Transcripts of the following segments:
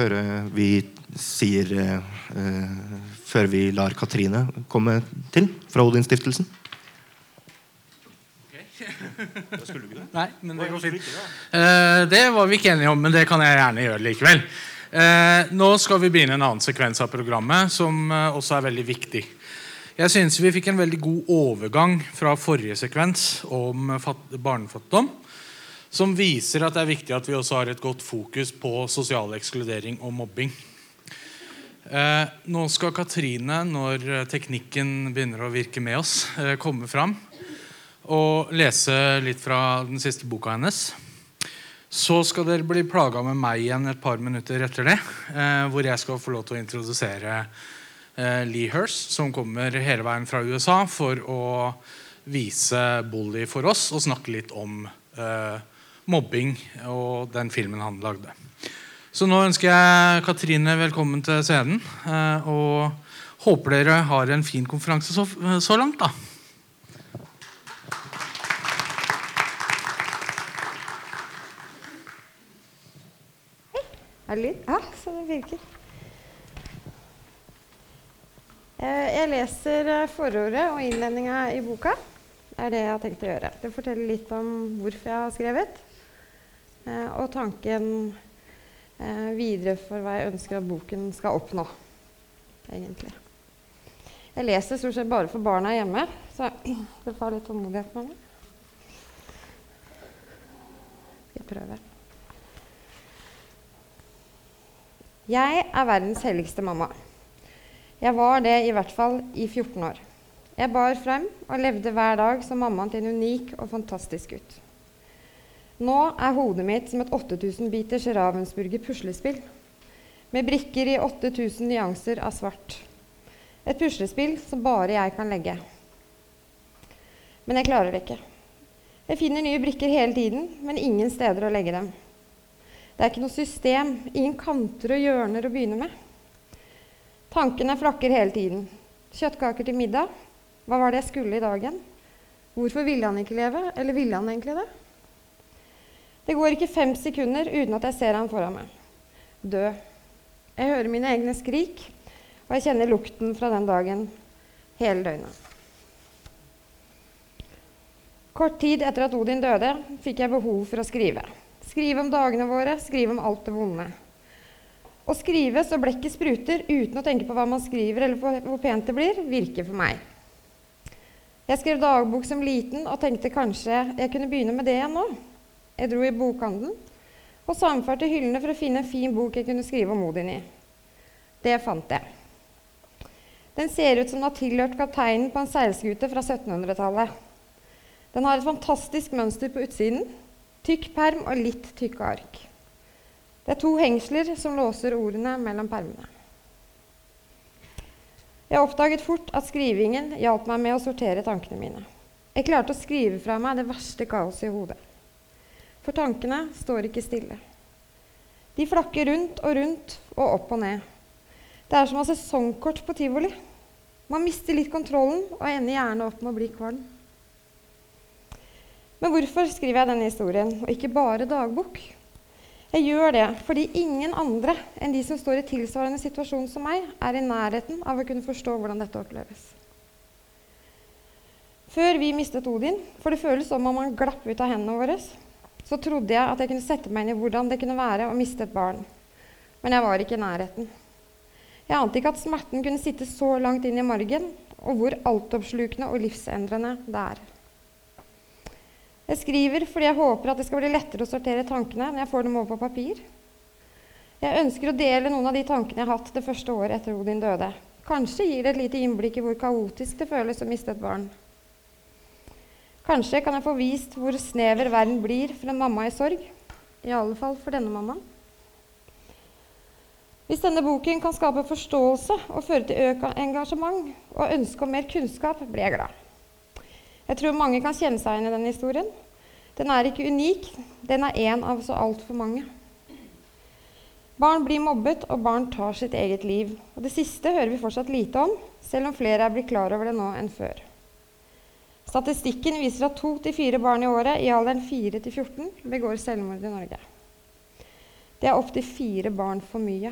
før vi sier Før vi lar Katrine komme til fra Odinstiftelsen? Nei, men det går fint. Uh, det var vi ikke enige om, men det kan jeg gjerne gjøre likevel. Nå skal vi begynne en annen sekvens av programmet som også er veldig viktig. Jeg synes vi fikk en veldig god overgang fra forrige sekvens om barnefattigdom, som viser at det er viktig at vi også har et godt fokus på sosial ekskludering og mobbing. nå skal Katrine, når teknikken begynner å virke med oss, komme fram og lese litt fra den siste boka hennes. Så skal dere bli plaga med meg igjen et par minutter etter det. Eh, hvor jeg skal få lov til å introdusere eh, Lee Hurst, som kommer hele veien fra USA for å vise Bully for oss og snakke litt om eh, mobbing og den filmen han lagde. Så nå ønsker jeg Katrine velkommen til scenen. Eh, og håper dere har en fin konferanse så, langt. da. Er det lyd? Ja, så det virker. Eh, jeg leser eh, forordet og innledninga i boka. Det er det jeg har tenkt å gjøre. Det forteller litt om hvorfor jeg har skrevet, og tanken videre for hva jeg ønsker at boken skal oppnå. egentlig. Jeg leser stort sett bare for barna hjemme, så dere får litt tålmodighet med meg. Jeg prøve. Jeg er verdens helligste mamma. Jeg var det i hvert fall i 14 år. Jeg bar frem og levde hver dag som mammaen til en unik og fantastisk gutt. Nå er hodet mitt som et 8000 biters Ravensburger puslespill med brikker i 8000 nyanser av svart. Et puslespill som bare jeg kan legge. Men jeg klarer det ikke. Jeg finner nye brikker hele tiden, men ingen steder å legge dem. Det er ikke noe system, ingen kanter og hjørner å begynne med. Tankene flakker hele tiden. Kjøttkaker til middag. Hva var det jeg skulle i dagen? Hvorfor ville han ikke leve? Eller ville han egentlig det? Det går ikke fem sekunder uten at jeg ser han foran meg. Død. Jeg hører mine egne skrik, og jeg kjenner lukten fra den dagen hele døgnet. Kort tid etter at Odin døde, fikk jeg behov for å skrive. Skrive om dagene våre, skrive om alt det vonde. Å skrive så blekket spruter uten å tenke på hva man skriver eller hvor pent det blir, virker for meg. Jeg skrev dagbok som liten og tenkte kanskje jeg kunne begynne med det igjen nå. Jeg dro i bokhandelen og samførte hyllene for å finne en fin bok jeg kunne skrive om Odin i. Det fant jeg. Den ser ut som den har tilhørt kapteinen på en seilskute fra 1700-tallet. Den har et fantastisk mønster på utsiden, Tykk perm og litt tykke ark. Det er to hengsler som låser ordene mellom permene. Jeg oppdaget fort at skrivingen hjalp meg med å sortere tankene mine. Jeg klarte å skrive fra meg det verste kaoset i hodet. For tankene står ikke stille. De flakker rundt og rundt og opp og ned. Det er som å ha sesongkort på tivoli. Man mister litt kontrollen og ender gjerne opp med å bli kvalm. Men hvorfor skriver jeg denne historien, og ikke bare dagbok? Jeg gjør det fordi ingen andre enn de som står i tilsvarende situasjon som meg, er i nærheten av å kunne forstå hvordan dette oppleves. Før vi mistet Odin, for det føles som om han glapp ut av hendene våre, så trodde jeg at jeg kunne sette meg inn i hvordan det kunne være å miste et barn. Men jeg var ikke i nærheten. Jeg ante ikke at smerten kunne sitte så langt inn i margen, og hvor altoppslukende og livsendrende det er. Jeg skriver fordi jeg håper at det skal bli lettere å sortere tankene når jeg får dem over på papir. Jeg ønsker å dele noen av de tankene jeg har hatt det første året etter Odin døde. Kanskje gir det et lite innblikk i hvor kaotisk det føles å miste et barn. Kanskje kan jeg få vist hvor snever verden blir for en mamma i sorg. I alle fall for denne mammaen. Hvis denne boken kan skape forståelse og føre til økt engasjement og ønske om mer kunnskap, blir jeg glad. Jeg tror mange kan kjenne seg igjen i denne historien. Den er ikke unik, den er én av så altfor mange. Barn blir mobbet, og barn tar sitt eget liv. Og Det siste hører vi fortsatt lite om, selv om flere er blitt klar over det nå enn før. Statistikken viser at to til fire barn i året i alderen 4 til 14 begår selvmord i Norge. Det er opptil fire barn for mye.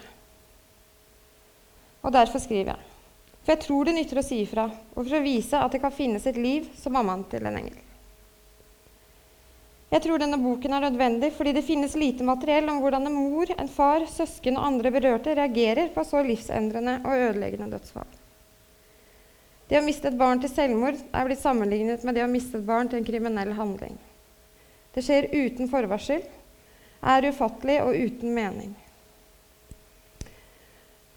Og derfor skriver jeg. For jeg tror det nytter å si ifra, og for å vise at det kan finnes et liv som mammaen til en engel. Jeg tror denne boken er nødvendig fordi det finnes lite materiell om hvordan en mor, en far, søsken og andre berørte reagerer på så livsendrende og ødeleggende dødsfall. Det å miste et barn til selvmord er blitt sammenlignet med det å miste et barn til en kriminell handling. Det skjer uten forvarsel, er ufattelig og uten mening.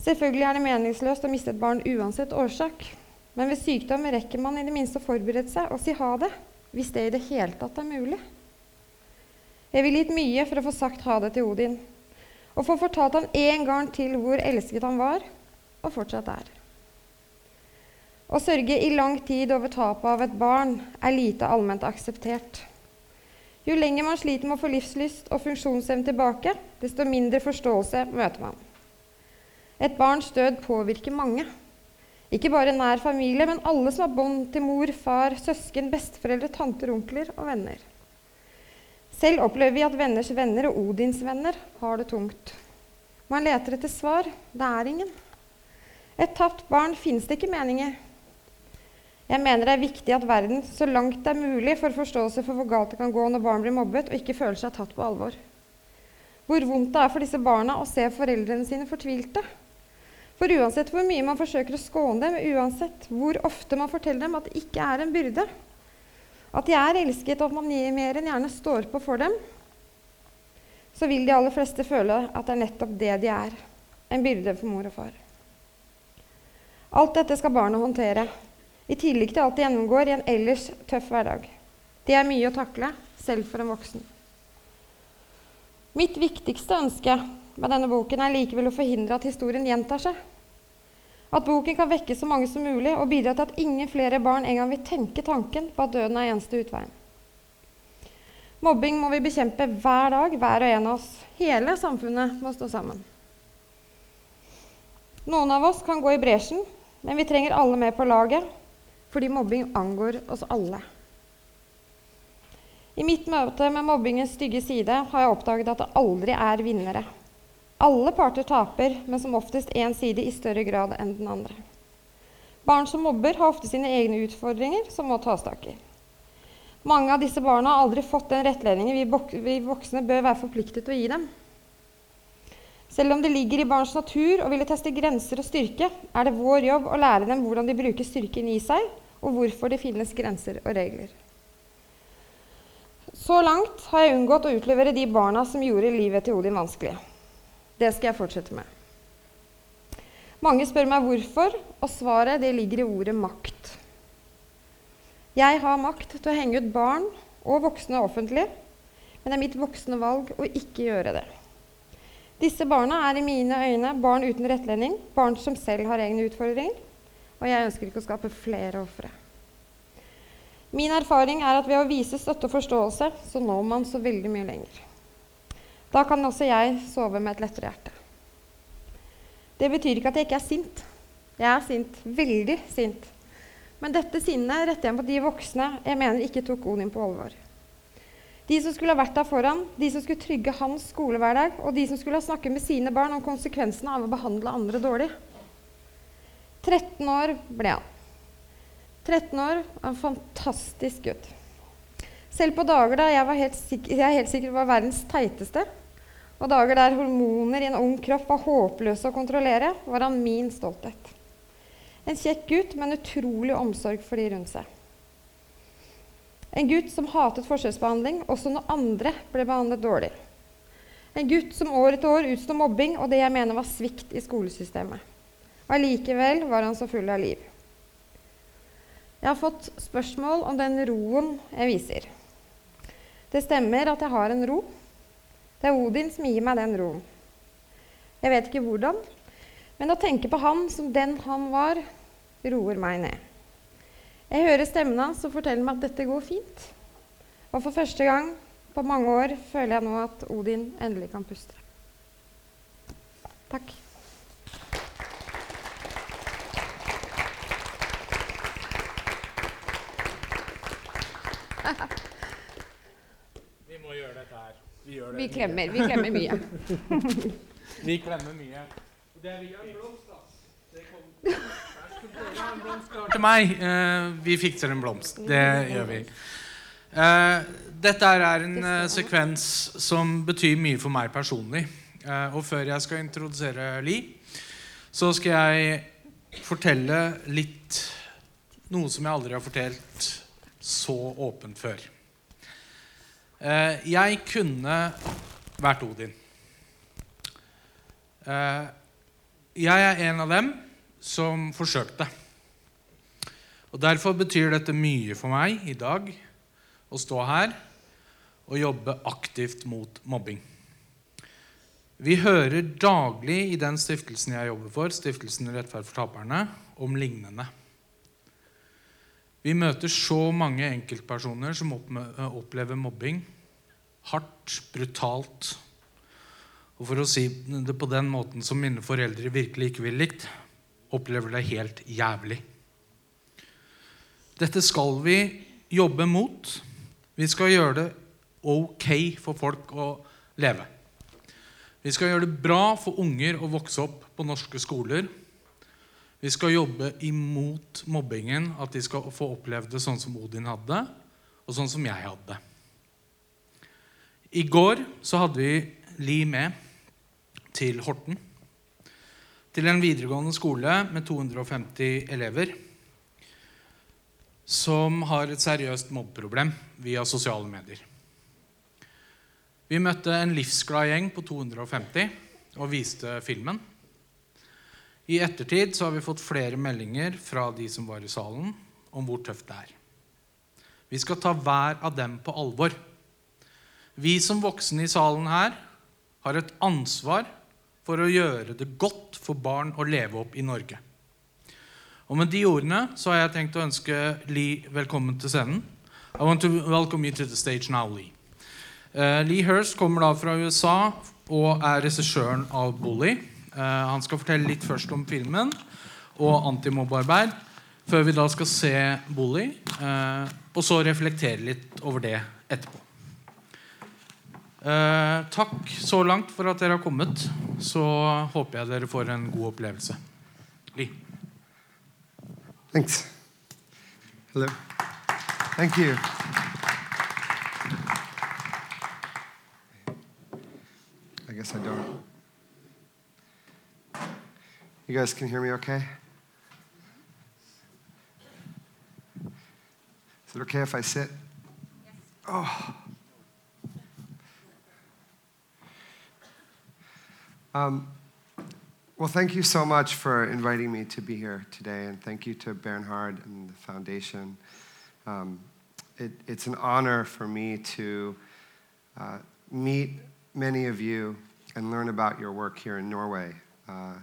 Selvfølgelig er det meningsløst å miste et barn uansett årsak. Men ved sykdom rekker man i det minste å forberede seg og si ha det, hvis det i det hele tatt er mulig. Jeg ville gitt mye for å få sagt ha det til Odin, og få fortalt han en gang til hvor elsket han var, og fortsatt er. Å sørge i lang tid over tapet av et barn er lite allment akseptert. Jo lenger man sliter med å få livslyst og funksjonsevne tilbake, desto mindre forståelse møter man. Et barns død påvirker mange. Ikke bare nær familie, men alle som har bånd til mor, far, søsken, besteforeldre, tanter, onkler og venner. Selv opplever vi at venners venner og Odins venner har det tungt. Man leter etter svar. Det er ingen. Et tapt barn finnes det ikke meninger. Jeg mener det er viktig at verden så langt det er mulig får forståelse for hvor galt det kan gå når barn blir mobbet og ikke føler seg tatt på alvor. Hvor vondt det er for disse barna å se foreldrene sine fortvilte. For uansett hvor mye man forsøker å skåne dem, uansett hvor ofte man forteller dem at det ikke er en byrde, at de er elsket, og at man mer enn gjerne står på for dem, så vil de aller fleste føle at det er nettopp det de er en byrde for mor og far. Alt dette skal barna håndtere, i tillegg til alt de gjennomgår i en ellers tøff hverdag. Det er mye å takle, selv for en voksen. Mitt viktigste ønske med denne boken er likevel å forhindre at historien gjentar seg. At boken kan vekke så mange som mulig og bidra til at ingen flere barn engang vil tenke tanken på at døden er eneste utveien. Mobbing må vi bekjempe hver dag, hver og en av oss. Hele samfunnet må stå sammen. Noen av oss kan gå i bresjen, men vi trenger alle med på laget, fordi mobbing angår oss alle. I mitt møte med mobbingens stygge side har jeg oppdaget at det aldri er vinnere. Alle parter taper, men som oftest én side i større grad enn den andre. Barn som mobber, har ofte sine egne utfordringer som må tas tak i. Mange av disse barna har aldri fått den rettledningen vi voksne bør være forpliktet til å gi dem. Selv om det ligger i barns natur å ville teste grenser og styrke, er det vår jobb å lære dem hvordan de bruker styrken i seg, og hvorfor det finnes grenser og regler. Så langt har jeg unngått å utlevere de barna som gjorde livet til Odin vanskelig. Det skal jeg fortsette med. Mange spør meg hvorfor, og svaret det ligger i ordet makt. Jeg har makt til å henge ut barn og voksne offentlig, men det er mitt voksne valg å ikke gjøre det. Disse barna er i mine øyne barn uten rettledning, barn som selv har egne utfordringer, og jeg ønsker ikke å skape flere ofre. Min erfaring er at ved å vise støtte og forståelse, så når man så veldig mye lenger. Da kan også jeg sove med et lettere hjerte. Det betyr ikke at jeg ikke er sint. Jeg er sint. Veldig sint. Men dette sinnet retter jeg på de voksne jeg mener ikke tok Odin på alvor. De som skulle ha vært der foran, de som skulle trygge hans skolehverdag, og de som skulle ha snakket med sine barn om konsekvensene av å behandle andre dårlig. 13 år ble han. 13 år, en fantastisk gutt. Selv på dager da jeg, var helt sikker, jeg helt sikker var verdens teiteste, og dager der hormoner i en ung kropp var håpløse å kontrollere, var han min stolthet. En kjekk gutt med en utrolig omsorg for de rundt seg. En gutt som hatet forskjellsbehandling også når andre ble behandlet dårlig. En gutt som år etter år utsto mobbing og det jeg mener var svikt i skolesystemet. Allikevel var han så full av liv. Jeg har fått spørsmål om den roen jeg viser. Det stemmer at jeg har en ro, det er Odin som gir meg den roen. Jeg vet ikke hvordan, men å tenke på han som den han var, roer meg ned. Jeg hører stemmen hans som forteller meg at dette går fint. Og for første gang på mange år føler jeg nå at Odin endelig kan puste. Takk. Vi gjør det. Vi klemmer. Vi klemmer mye. Vi klemmer mye. Det vi har blomst, da. Det kom... Der skulle dere ha en blomst klar til meg. Uh, vi fikser en blomst. Det gjør vi. Uh, dette er en uh, sekvens som betyr mye for meg personlig. Eh, og før jeg skal introdusere Li, så skal jeg fortelle litt Noe som jeg aldri har fortalt så åpent før. Eh, jeg kunne vært Odin. Eh, jeg er en av dem som forsøkte. Og Derfor betyr dette mye for meg i dag å stå her og jobbe aktivt mot mobbing. Vi hører daglig i den stiftelsen jeg jobber for, Stiftelsen Rettferd for taperne, om lignende. Vi møter så mange enkeltpersoner som opplever mobbing hardt, brutalt. Og for å si det på den måten som mine foreldre virkelig ikke ville likt, opplever det helt jævlig. Dette skal vi jobbe mot. Vi skal gjøre det ok for folk å leve. Vi skal gjøre det bra for unger å vokse opp på norske skoler vi skal jobbe imot mobbingen, at de skal få oppleve det sånn som Odin hadde, og sånn som jeg hadde. I går så hadde vi Li med til Horten. Til en videregående skole med 250 elever som har et seriøst mobbeproblem via sosiale medier. Vi møtte en livsglad gjeng på 250 og viste filmen. I ettertid så har vi fått flere meldinger fra de som var i salen, om hvor tøft det er. Vi skal ta hver av dem på alvor. Vi som voksne i salen her har et ansvar for å gjøre det godt for barn å leve opp i Norge. Og Med de ordene så har jeg tenkt å ønske Lee velkommen til scenen. I want to welcome you to the stage now, Lee. Uh, Lee Hirst kommer da fra USA og er regissøren av Bully. Eh, han skal fortelle litt først om filmen og antimobbearbeid, før vi da skal se Bully, eh, og så reflektere litt over det etterpå. Eh, takk så langt for at dere har kommet. Så håper jeg dere får en god opplevelse. Li. Thanks. Hello. Thank you. I guess I don't. You guys can hear me okay? Is it okay if I sit? Yes. Oh. Um, well, thank you so much for inviting me to be here today, and thank you to Bernhard and the foundation. Um, it, it's an honor for me to uh, meet many of you and learn about your work here in Norway. Uh,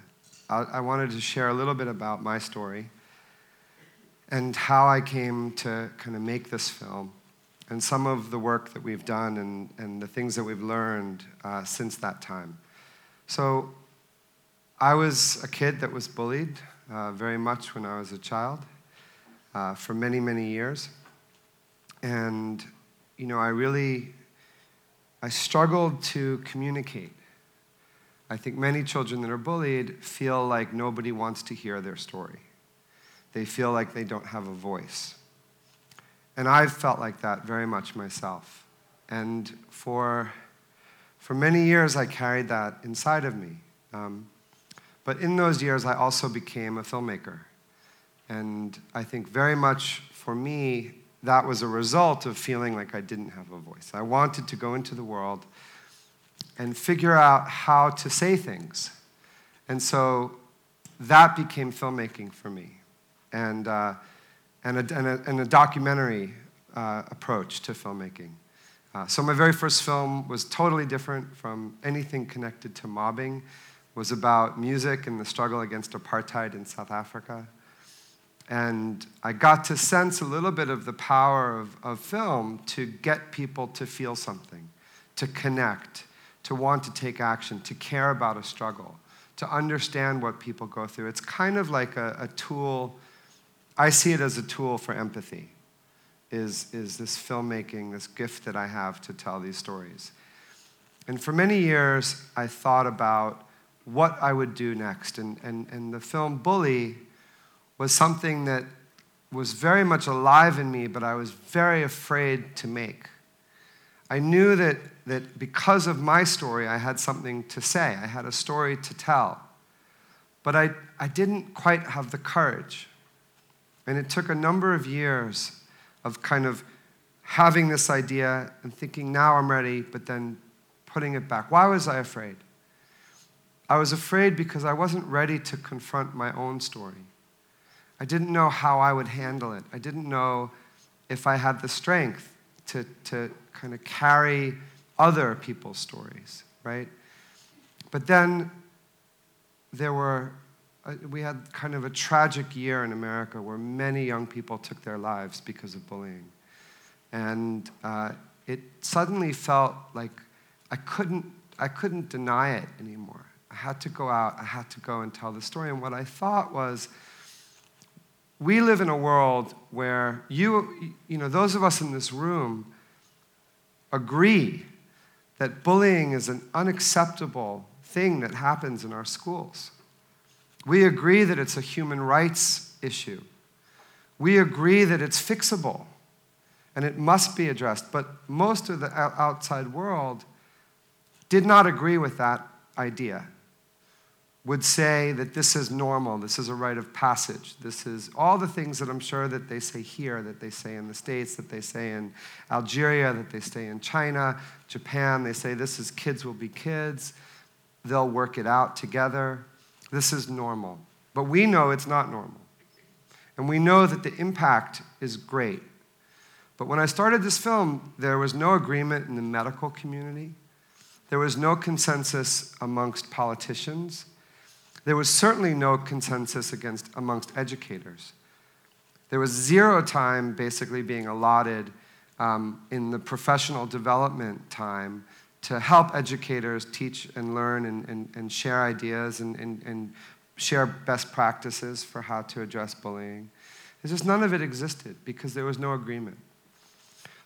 I wanted to share a little bit about my story and how I came to kind of make this film and some of the work that we've done and, and the things that we've learned uh, since that time. So, I was a kid that was bullied uh, very much when I was a child uh, for many, many years. And, you know, I really, I struggled to communicate I think many children that are bullied feel like nobody wants to hear their story. They feel like they don't have a voice. And I've felt like that very much myself. And for, for many years, I carried that inside of me. Um, but in those years, I also became a filmmaker. And I think very much for me, that was a result of feeling like I didn't have a voice. I wanted to go into the world and figure out how to say things. And so that became filmmaking for me and, uh, and, a, and, a, and, a, documentary uh, approach to filmmaking. Uh, so my very first film was totally different from anything connected to mobbing. Was about music and the struggle against apartheid in South Africa. And I got to sense a little bit of the power of, of film to get people to feel something, to connect, to want to take action, to care about a struggle, to understand what people go through. It's kind of like a, a tool, I see it as a tool for empathy, is, is this filmmaking, this gift that I have to tell these stories. And for many years, I thought about what I would do next. And, and, and the film Bully was something that was very much alive in me, but I was very afraid to make. I knew that, that because of my story, I had something to say, I had a story to tell. But I, I didn't quite have the courage. And it took a number of years of kind of having this idea and thinking, now I'm ready, but then putting it back. Why was I afraid? I was afraid because I wasn't ready to confront my own story. I didn't know how I would handle it. I didn't know if I had the strength to, to kind of carry other people's stories, right? But then there were, uh, we had kind of a tragic year in America where many young people took their lives because of bullying. And uh, it suddenly felt like I couldn't, I couldn't deny it anymore. I had to go out, I had to go and tell the story. And what I thought was, we live in a world where you, you know, those of us in this room agree that bullying is an unacceptable thing that happens in our schools. We agree that it's a human rights issue. We agree that it's fixable and it must be addressed. But most of the outside world did not agree with that idea would say that this is normal, this is a rite of passage, this is all the things that I'm sure that they say here, that they say in the States, that they say in Algeria, that they say in China, Japan, they say this is kids will be kids, they'll work it out together. This is normal. But we know it's not normal. And we know that the impact is great. But when I started this film, there was no agreement in the medical community. There was no consensus amongst politicians. There was certainly no consensus against, amongst educators. There was zero time basically being allotted um, in the professional development time to help educators teach and learn and, and, and share ideas and, and, and share best practices for how to address bullying. It's just none of it existed because there was no agreement.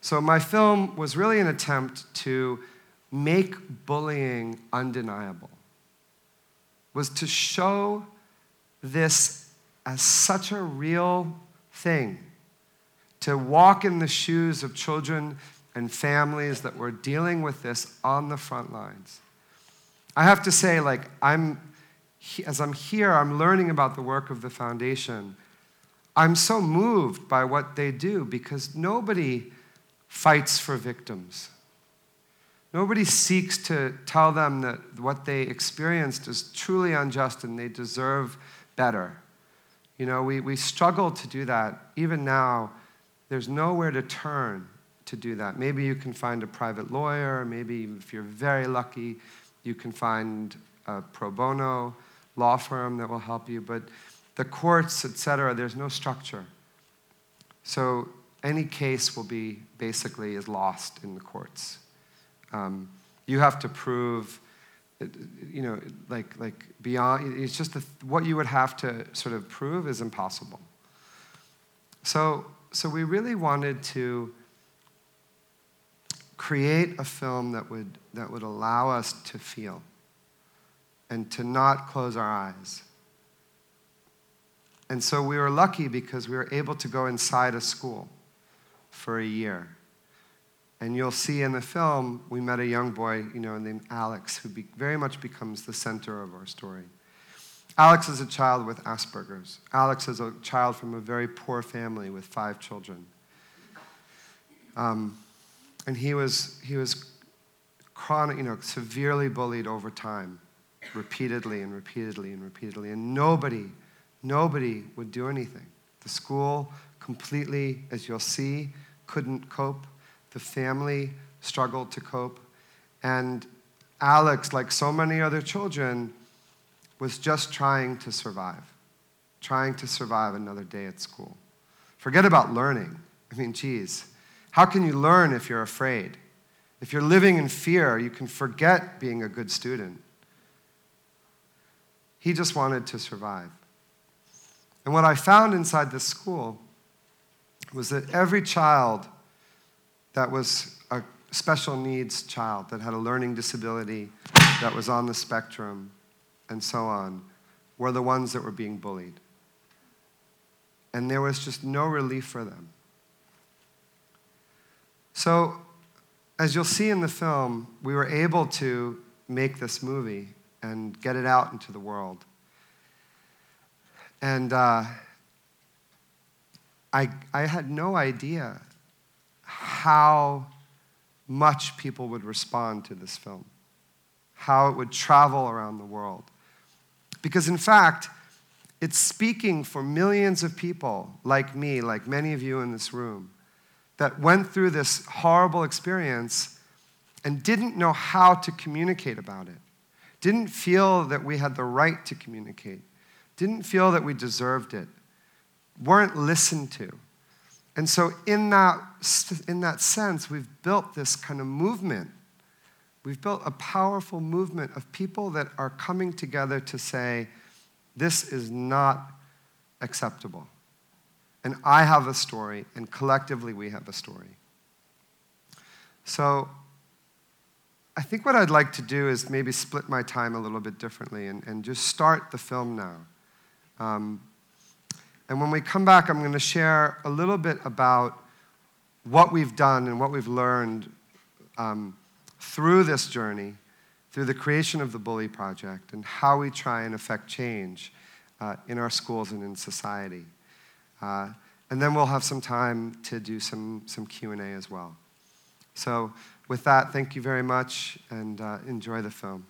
So my film was really an attempt to make bullying undeniable was to show this as such a real thing, to walk in the shoes of children and families that were dealing with this on the front lines. I have to say, like, I'm, as I'm here, I'm learning about the work of the foundation. I'm so moved by what they do because nobody fights for victims. Nobody seeks to tell them that what they experienced is truly unjust and they deserve better. You know, we, we struggle to do that. Even now, there's nowhere to turn to do that. Maybe you can find a private lawyer, maybe if you're very lucky, you can find a pro bono law firm that will help you. But the courts, et cetera, there's no structure. So any case will be basically is lost in the courts. Um, you have to prove, you know, like, like beyond, it's just the, what you would have to sort of prove is impossible. So, so we really wanted to create a film that would, that would allow us to feel and to not close our eyes. And so we were lucky because we were able to go inside a school for a year. And you'll see in the film, we met a young boy, you know, named Alex, who be, very much becomes the center of our story. Alex is a child with Asperger's. Alex is a child from a very poor family with five children. Um, and he was, he was chronic, you know, severely bullied over time, repeatedly and repeatedly and repeatedly. And nobody, nobody would do anything. The school completely, as you'll see, couldn't cope. The family struggled to cope. And Alex, like so many other children, was just trying to survive, trying to survive another day at school. Forget about learning. I mean, geez, how can you learn if you're afraid? If you're living in fear, you can forget being a good student. He just wanted to survive. And what I found inside this school was that every child that was a, special needs child that had a learning disability, that was on the spectrum, and so on, were the ones that were being bullied. And there was just no relief for them. So, as you'll see in the film, we were able to make this movie and get it out into the world. And uh, I, I had no idea how much people would respond to this film, how it would travel around the world. Because, in fact, it's speaking for millions of people like me, like many of you in this room, that went through this horrible experience and didn't know how to communicate about it, didn't feel that we had the right to communicate, didn't feel that we deserved it, weren't listened to. And so, in that, in that sense, we've built this kind of movement. We've built a powerful movement of people that are coming together to say, this is not acceptable. And I have a story, and collectively we have a story. So, I think what I'd like to do is maybe split my time a little bit differently and, and just start the film now. Um, and when we come back, I'm going to share a little bit about what we've done and what we've learned um, through this journey, through the creation of the Bully Project, and how we try and affect change uh, in our schools and in society. Uh, and then we'll have some time to do some, some Q&A as well. So with that, thank you very much, and uh, enjoy the film.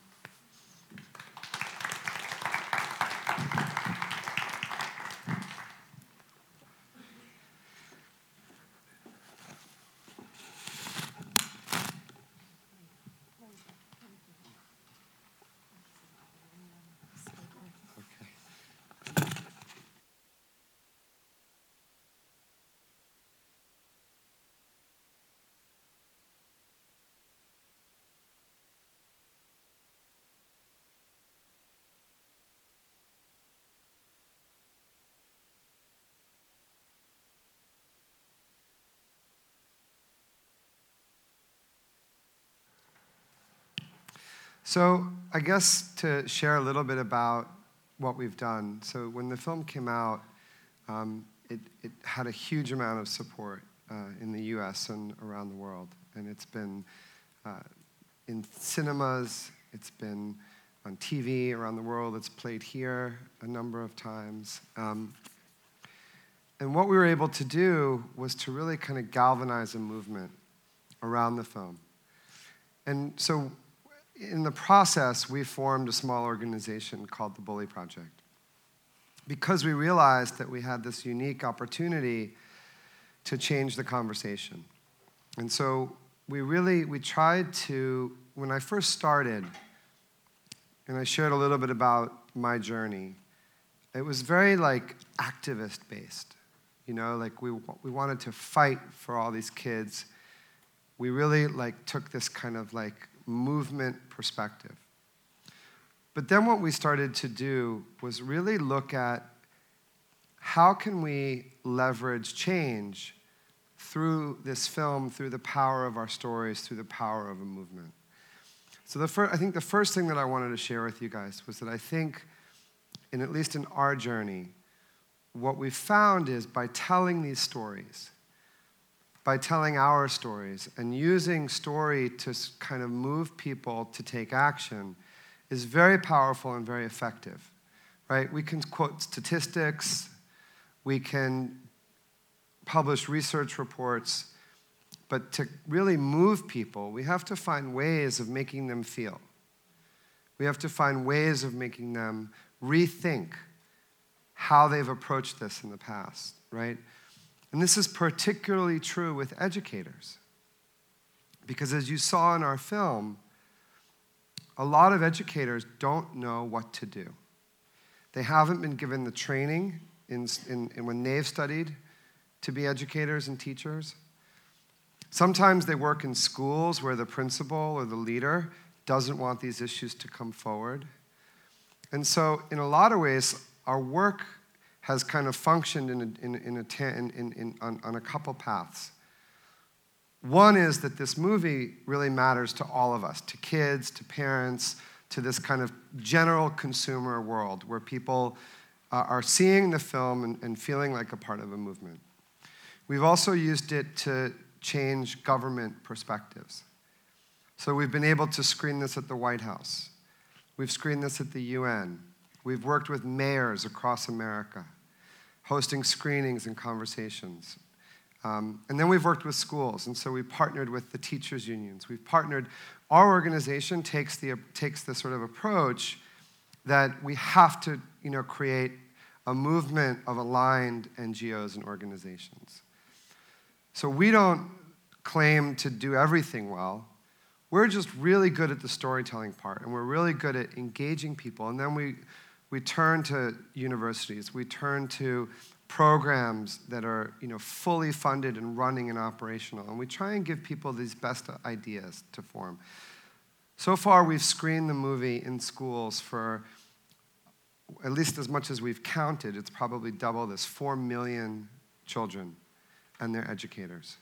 So, I guess to share a little bit about what we've done. So, when the film came out, um, it, it, had a huge amount of support uh, in the US and around the world. And it's been uh, in cinemas, it's been on TV around the world, it's played here a number of times. Um, and what we were able to do was to really kind of galvanize a movement around the film. And so in the process, we formed a small organization called the Bully Project because we realized that we had this unique opportunity to change the conversation. And so we really we tried to when I first started and I shared a little bit about my journey. It was very like activist based. You know, like we we wanted to fight for all these kids. We really like took this kind of like movement perspective. But then what we started to do was really look at how can we leverage change through this film, through the power of our stories, through the power of a movement. So the fir- I think the first thing that I wanted to share with you guys was that I think, in at least in our journey, what we found is by telling these stories, by telling our stories and using story to kind of move people to take action is very powerful and very effective, right? We can quote statistics, we can publish research reports, but to really move people, we have to find ways of making them feel. We have to find ways of making them rethink how they've approached this in the past, right? And this is particularly true with educators. Because as you saw in our film, a lot of educators don't know what to do. They haven't been given the training in, in, in when they've studied to be educators and teachers. Sometimes they work in schools where the principal or the leader doesn't want these issues to come forward. And so, in a lot of ways, our work has kind of functioned in a, in, in a in, in, on, on a couple paths. One is that this movie really matters to all of us, to kids, to parents, to this kind of general consumer world where people uh, are seeing the film and, and feeling like a part of a movement. We've also used it to change government perspectives. So we've been able to screen this at the White House. We've screened this at the UN. We've worked with mayors across America, hosting screenings and conversations. Um, and then we've worked with schools, and so we partnered with the teachers' unions. We've partnered, our organization takes the, takes the sort of approach that we have to you know, create a movement of aligned NGOs and organizations. So we don't claim to do everything well. We're just really good at the storytelling part, and we're really good at engaging people. And then we, we turn to universities, we turn to programs that are you know, fully funded and running and operational. And we try and give people these best ideas to form. So far, we've screened the movie in schools for at least as much as we've counted, it's probably double this 4 million children and their educators.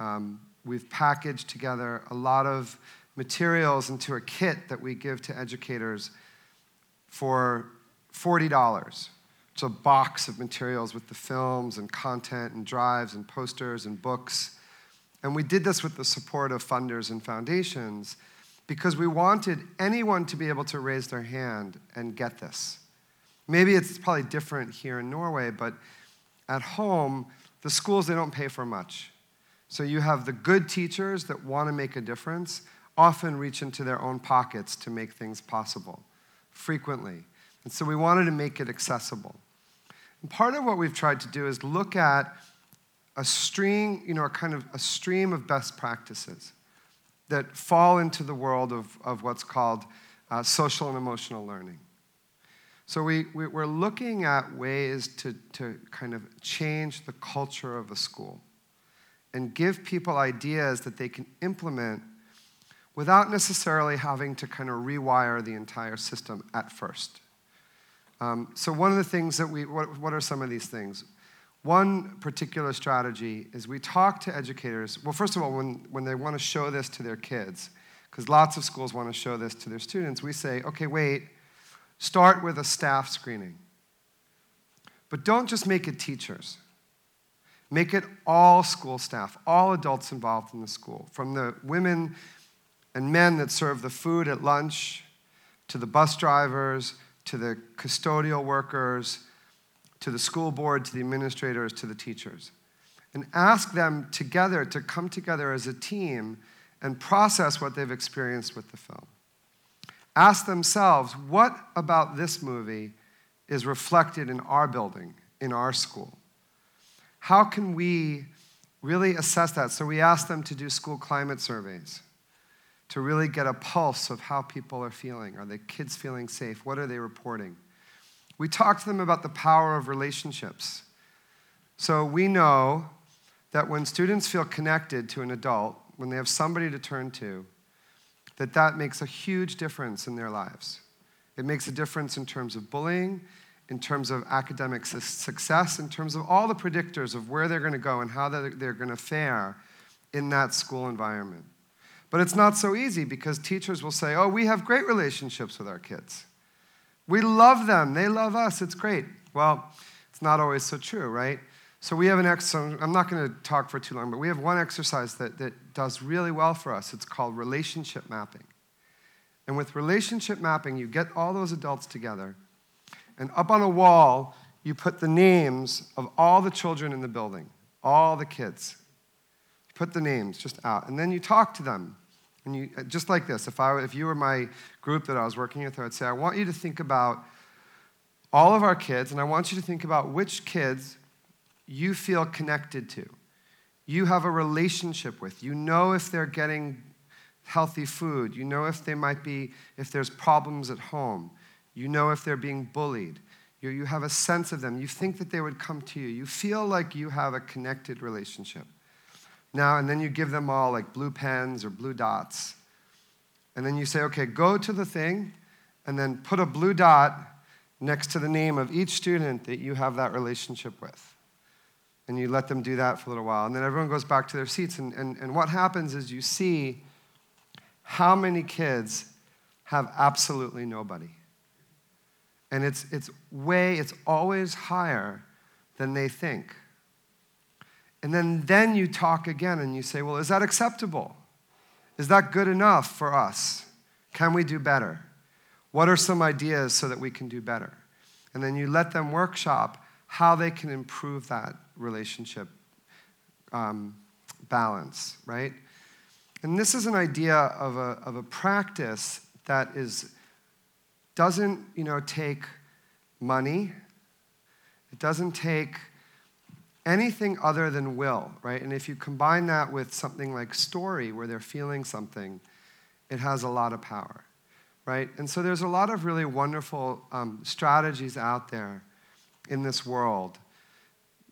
Um, we've packaged together a lot of materials into a kit that we give to educators for $40. It's a box of materials with the films and content and drives and posters and books. And we did this with the support of funders and foundations because we wanted anyone to be able to raise their hand and get this. Maybe it's probably different here in Norway, but at home, the schools, they don't pay for much. So you have the good teachers that want to make a difference, often reach into their own pockets to make things possible, frequently. And so we wanted to make it accessible. And part of what we've tried to do is look at a stream, you know, a kind of a stream of best practices that fall into the world of, of what's called uh, social and emotional learning. So we, we, are looking at ways to, to kind of change the culture of a school and give people ideas that they can implement without necessarily having to kind of rewire the entire system at first. Um, so, one of the things that we, what, what are some of these things? One particular strategy is we talk to educators. Well, first of all, when, when they want to show this to their kids, because lots of schools want to show this to their students, we say, okay, wait, start with a staff screening. But don't just make it teachers. Make it all school staff, all adults involved in the school, from the women and men that serve the food at lunch, to the bus drivers, to the custodial workers, to the school board, to the administrators, to the teachers. And ask them together to come together as a team and process what they've experienced with the film. Ask themselves, what about this movie is reflected in our building, in our school? How can we really assess that? So we ask them to do school climate surveys to really get a pulse of how people are feeling. Are the kids feeling safe? What are they reporting? We talk to them about the power of relationships. So we know that when students feel connected to an adult, when they have somebody to turn to, that that makes a huge difference in their lives. It makes a difference in terms of bullying, in terms of academic su- success, in terms of all the predictors of where they're going to go and how they're, they're going to fare in that school environment. But it's not so easy because teachers will say, oh, we have great relationships with our kids. We love them, they love us, it's great. Well, it's not always so true, right? So we have an exercise, I'm not going to talk for too long, but we have one exercise that, that does really well for us. It's called relationship mapping. And with relationship mapping, you get all those adults together, and up on a wall, you put the names of all the children in the building, all the kids. You put the names just out, and then you talk to them. And you, uh, just like this, if, I, if you were my group that I was working with, I would say, I want you to think about all of our kids, and I want you to think about which kids you feel connected to. You have a relationship with. You know if they're getting healthy food. You know if they might be, if there's problems at home. You know if they're being bullied. You, you have a sense of them. You think that they would come to you. You feel like you have a connected relationship. Now, and then you give them all like blue pens or blue dots. And then you say, okay, go to the thing and then put a blue dot next to the name of each student that you have that relationship with. And you let them do that for a little while. And then everyone goes back to their seats. And, and, and what happens is you see how many kids have absolutely nobody. And it's, it's way, it's always higher than they think. And then, then you talk again and you say, well, is that acceptable? Is that good enough for us? Can we do better? What are some ideas so that we can do better? And then you let them workshop how they can improve that relationship um, balance, right? And this is an idea of a, of a practice that is, doesn't you know, take money, it doesn't take anything other than will, right? And if you combine that with something like story, where they're feeling something, it has a lot of power, right? And so there's a lot of really wonderful um, strategies out there in this world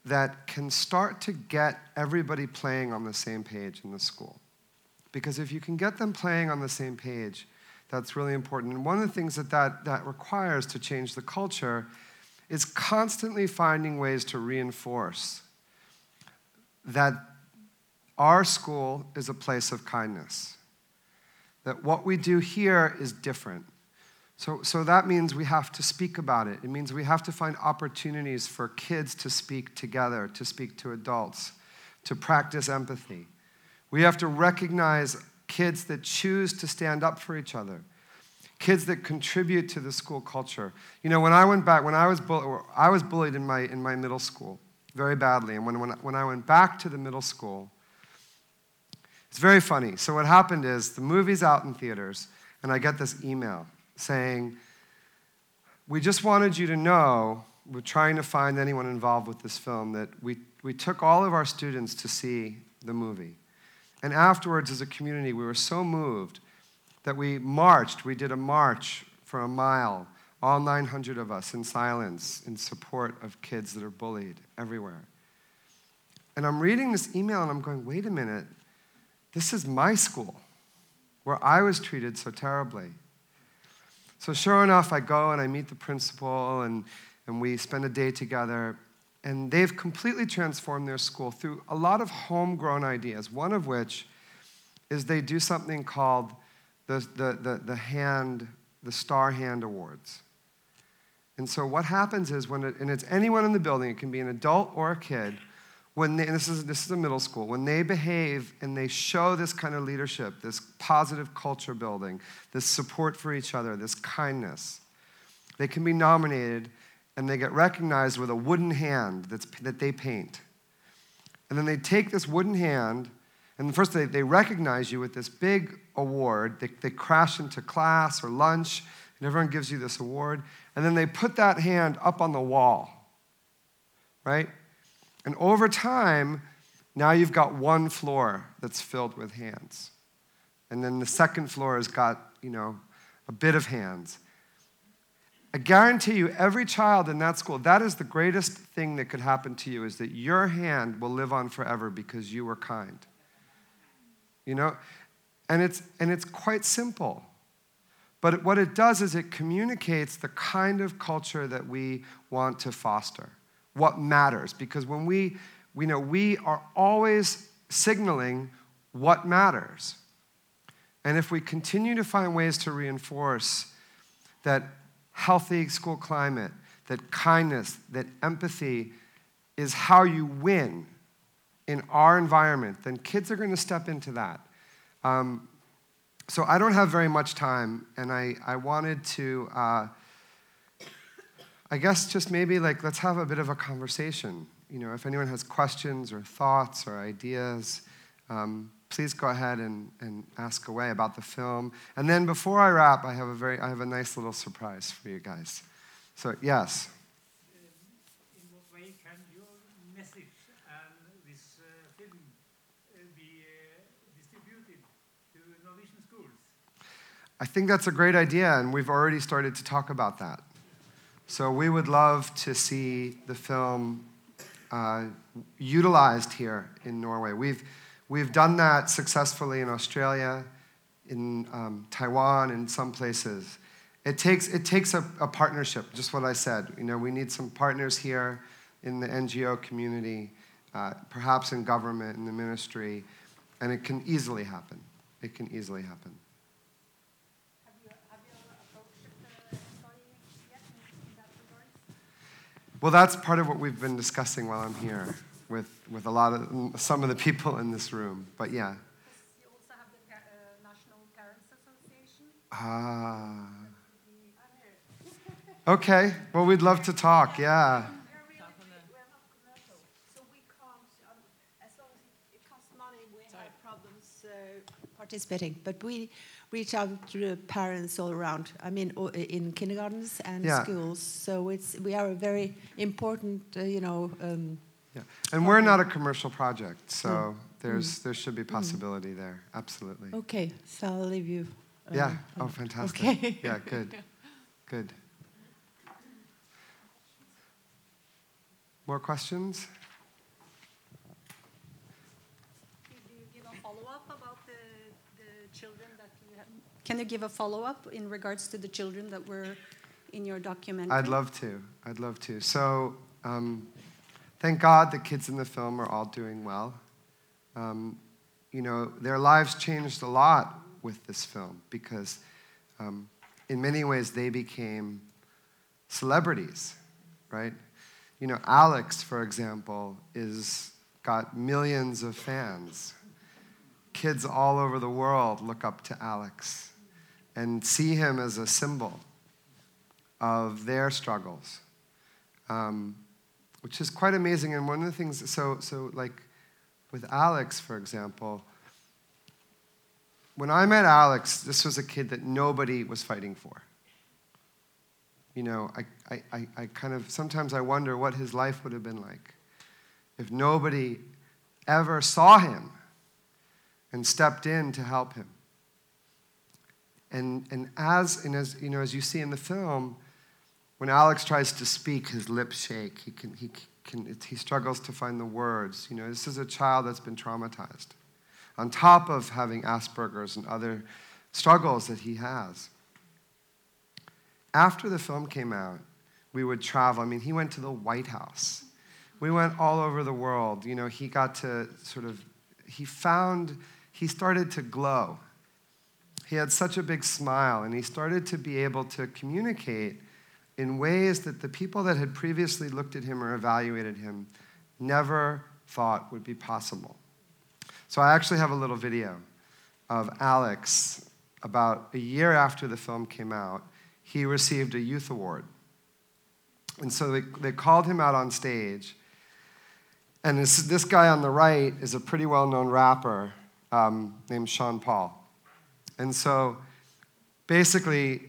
that can start to get everybody playing on the same page in the school. Because if you can get them playing on the same page, that's really important. And one of the things that that, that requires to change the culture is constantly finding ways to reinforce that our school is a place of kindness, that what we do here is different. So, so that means we have to speak about it. It means we have to find opportunities for kids to speak together, to speak to adults, to practice empathy. We have to recognize kids that choose to stand up for each other, kids that contribute to the school culture. You know, when I went back, when I was, bull- I was bullied in my, in my middle school very badly. And when, when, when I went back to the middle school, it's very funny. So, what happened is the movie's out in theaters, and I get this email saying, We just wanted you to know, we're trying to find anyone involved with this film, that we, we took all of our students to see the movie. And afterwards, as a community, we were so moved that we marched. We did a march for a mile, all 900 of us in silence, in support of kids that are bullied everywhere. And I'm reading this email and I'm going, wait a minute, this is my school where I was treated so terribly. So, sure enough, I go and I meet the principal and, and we spend a day together. And they've completely transformed their school through a lot of homegrown ideas, one of which is they do something called the, the, the, the hand, the Star Hand Awards. And so what happens is when, it, and it's anyone in the building, it can be an adult or a kid, when they, this is, this is a middle school, when they behave and they show this kind of leadership, this positive culture building, this support for each other, this kindness, they can be nominated and they get recognized with a wooden hand that's, that they paint. And then they take this wooden hand, and first they, they recognize you with this big award. They, they crash into class or lunch, and everyone gives you this award. And then they put that hand up on the wall, right? And over time, now you've got one floor that's filled with hands. And then the second floor has got, you know, a bit of hands. I guarantee you, every child in that school, that is the greatest thing that could happen to you is that your hand will live on forever because you were kind. You know? And it's, and it's quite simple. But what it does is it communicates the kind of culture that we want to foster, what matters. Because when we, we know we are always signaling what matters. And if we continue to find ways to reinforce that healthy school climate, that kindness, that empathy is how you win in our environment, then kids are going to step into that. Um, so I don't have very much time, and I, I wanted to, uh, I guess, just maybe like let's have a bit of a conversation. You know, if anyone has questions or thoughts or ideas, um, please go ahead and, and ask away about the film. And then before I wrap, I have a very, I have a nice little surprise for you guys. So yes. In what way can your message and this uh, film uh, be uh, distributed to Norwegian schools? I think that's a great idea, and we've already started to talk about that. So we would love to see the film uh, utilized here in Norway. We've, we've done that successfully in Australia, in um, Taiwan, in some places. It takes, it takes a, a partnership, just what I said. You know, we need some partners here in the NGO community uh, perhaps in government, in the ministry, and it can easily happen. It can easily happen. Have you, have you approached uh, anybody yet in that regard? Well, that's part of what we've been discussing while I'm here with, with a lot of some of the people in this room. But yeah. You also have the uh, National Parents Association. Ah. Okay. Well, we'd love to talk. Yeah. We're really, we're not commercial, so we can't, um, as long as it costs money, we have problems uh, participating. But we reach out to the parents all around. I mean, in kindergartens and Yeah. schools. So it's we are a very important, uh, you know. Um, Yeah. And we're not a commercial project, so there's there should be possibility there. Absolutely. okay, so I'll leave you. uh, Yeah. Oh, fantastic. Okay. Yeah. Good. Good. More questions? Did you give a follow-up about the, the children that you have? Can you give a follow-up in regards to the children that were in your documentary? I'd love to. I'd love to. So, um, thank God the kids in the film are all doing well. Um, you know, their lives changed a lot with this film because, um, in many ways, they became celebrities, right? You know, Alex, for example, is got millions of fans. Kids all over the world look up to Alex and see him as a symbol of their struggles, um, which is quite amazing. And one of the things, so, so like with Alex, for example, when I met Alex, this was a kid that nobody was fighting for. You know, I, I, I, I kind of, sometimes I wonder what his life would have been like if nobody ever saw him and stepped in to help him. And, and as, and as, you know, as you see in the film, when Alex tries to speak, his lips shake. He, can, he, can, he struggles to find the words. You know, this is a child that's been traumatized, on top of having Asperger's and other struggles that he has. After the film came out, we would travel. I mean, he went to the White House. We went all over the world. You know, he got to sort of, he found, he started to glow. He had such a big smile, and he started to be able to communicate in ways that the people that had previously looked at him or evaluated him never thought would be possible. So I actually have a little video of Alex about a year after the film came out. He received a youth award. And so they, they called him out on stage. And this, this guy on the right is a pretty well known rapper um, named Sean Paul. And so basically,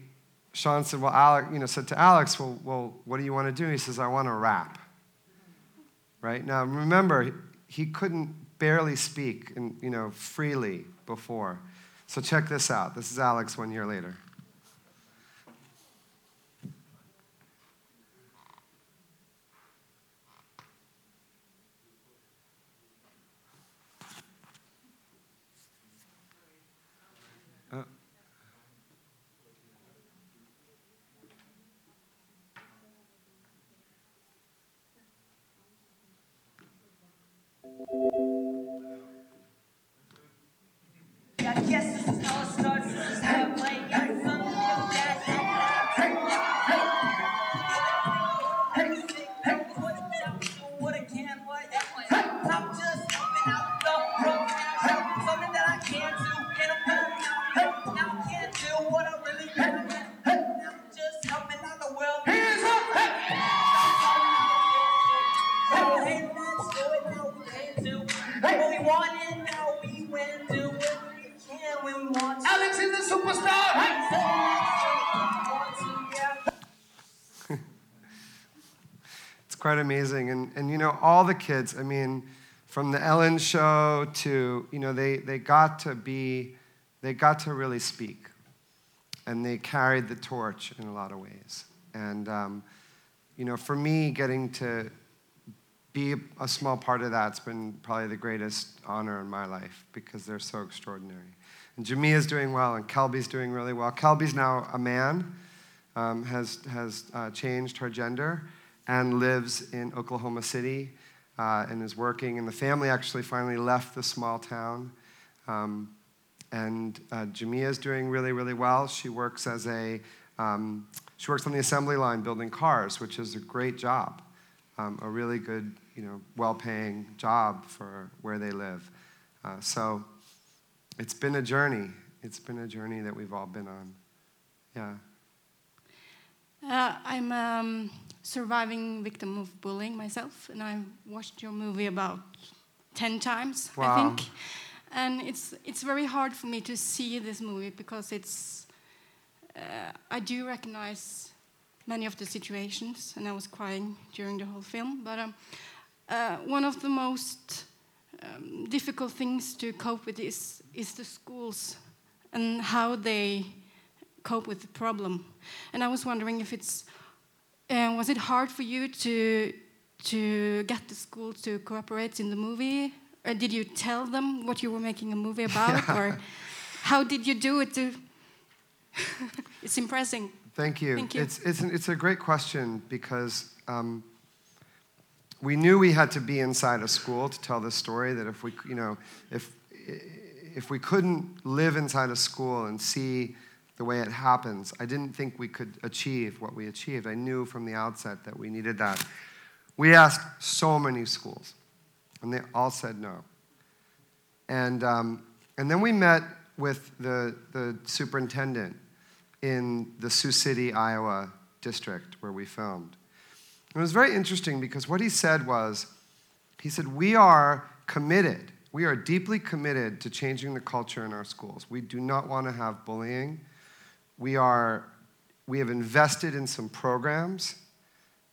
Sean said, "Well, Alex, you know, said to Alex, well, well, what do you want to do?" He says, "I want to rap." Right now, remember, he couldn't barely speak, and you know, freely before. So check this out. This is Alex one year later. I quite amazing. And, and you know, all the kids, I mean, from the Ellen show to, you know, they, they got to be, they got to really speak. And they carried the torch in a lot of ways. And, um, you know, for me, getting to be a small part of that's been probably the greatest honor in my life because they're so extraordinary. And Jamia's doing well, and Kelby's doing really well. Kelby's now a man, um, has, has uh, changed her gender, and lives in Oklahoma City. uh, and is working. And the family actually finally left the small town. Um, and uh, Jamia is doing really, really well. She works as a um, she works on the assembly line building cars, which is a great job, um, a really good, you know, well-paying job for where they live. Uh, so it's been a journey. It's been a journey that we've all been on. Yeah. Uh, I'm a um, surviving victim of bullying myself, and I've watched your movie about 10 times, I think. And it's, it's very hard for me to see this movie because it's. Uh, I do recognize many of the situations, and I was crying during the whole film. But um, uh, one of the most um, difficult things to cope with is, is the schools and how they cope with the problem. And I was wondering if it's uh, was it hard for you to to get the school to cooperate in the movie, or did you tell them what you were making a movie about, or how did you do it? To it's impressive. Thank you. Thank you. It's, it's, an, it's a great question because um, we knew we had to be inside a school to tell this story. That if we, you know, if if we couldn't live inside a school and see the way it happens, I didn't think we could achieve what we achieved. I knew from the outset that we needed that. We asked so many schools, and they all said no. And um, and then we met with the the superintendent in the Sioux City, Iowa district where we filmed. It was very interesting because what he said was, he said, We are committed, we are deeply committed to changing the culture in our schools. We do not want to have bullying. We are, we have invested in some programs,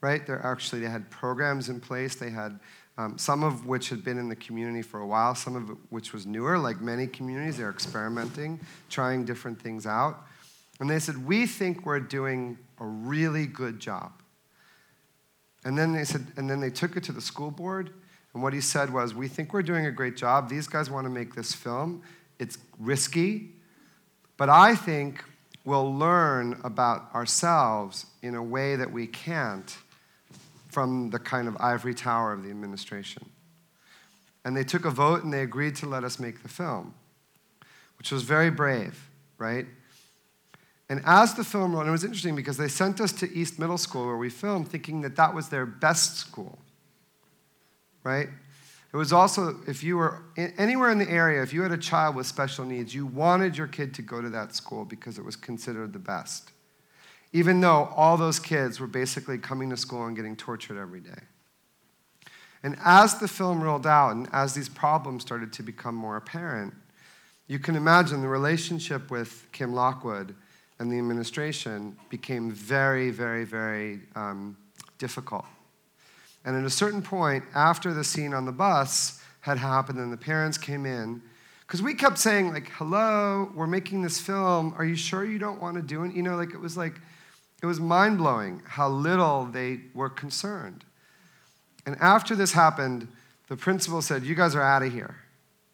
right? They're actually, they had programs in place. They had um, some of which had been in the community for a while, some of which was newer, like many communities, they're experimenting, trying different things out. And they said, We think we're doing a really good job. And then they said, and then they took it to the school board. And what he said was, We think we're doing a great job. These guys want to make this film. It's risky, but I think we'll learn about ourselves in a way that we can't from the kind of ivory tower of the administration. And they took a vote and they agreed to let us make the film, which was very brave, right? And as the film rolled, it was interesting because they sent us to East Middle School where we filmed thinking that that was their best school, right? It was also, if you were anywhere in the area, if you had a child with special needs, you wanted your kid to go to that school because it was considered the best. Even though all those kids were basically coming to school and getting tortured every day. And as the film rolled out and as these problems started to become more apparent, you can imagine the relationship with Kim Lockwood and the administration became very, very, very um, difficult. And at a certain point, after the scene on the bus had happened and the parents came in, because we kept saying, like, hello, we're making this film. Are you sure you don't want to do it? You know, like, it was like, it was mind blowing how little they were concerned. And after this happened, the principal said, You guys are out of here.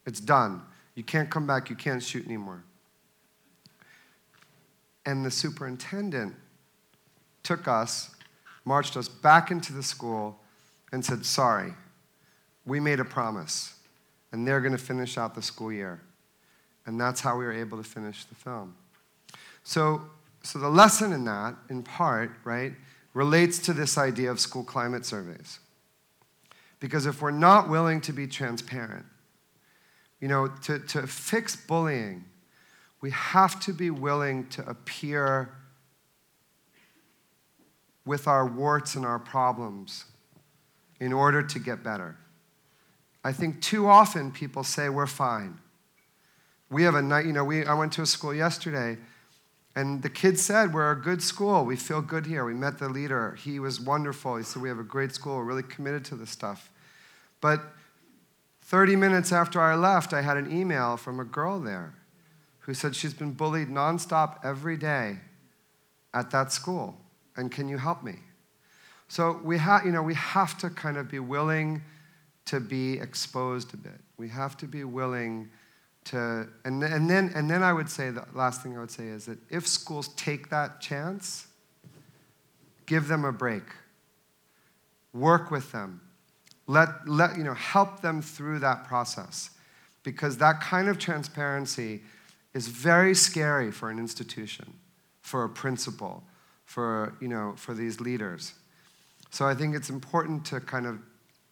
It's done. You can't come back. You can't shoot anymore. And the superintendent took us, marched us back into the school, and said, Sorry, we made a promise, and they're going to finish out the school year. And that's how we were able to finish the film. So, so the lesson in that, in part, right, relates to this idea of school climate surveys. Because if we're not willing to be transparent, you know, to, to fix bullying, we have to be willing to appear with our warts and our problems in order to get better. I think too often people say we're fine. We have a night, you know, we, I went to a school yesterday and the kids said, We're a good school. We feel good here. We met the leader. He was wonderful. He said, We have a great school. We're really committed to this stuff. But 30 minutes after I left, I had an email from a girl there who said she's been bullied nonstop every day at that school. And can you help me? So we, ha- you know, we have to kind of be willing to be exposed a bit. We have to be willing to, and, and, then, and then I would say, the last thing I would say is that if schools take that chance, give them a break. Work with them. Let, let, you know, help them through that process because that kind of transparency is very scary for an institution, for a principal, for, you know, for these leaders. So I think it's important to kind of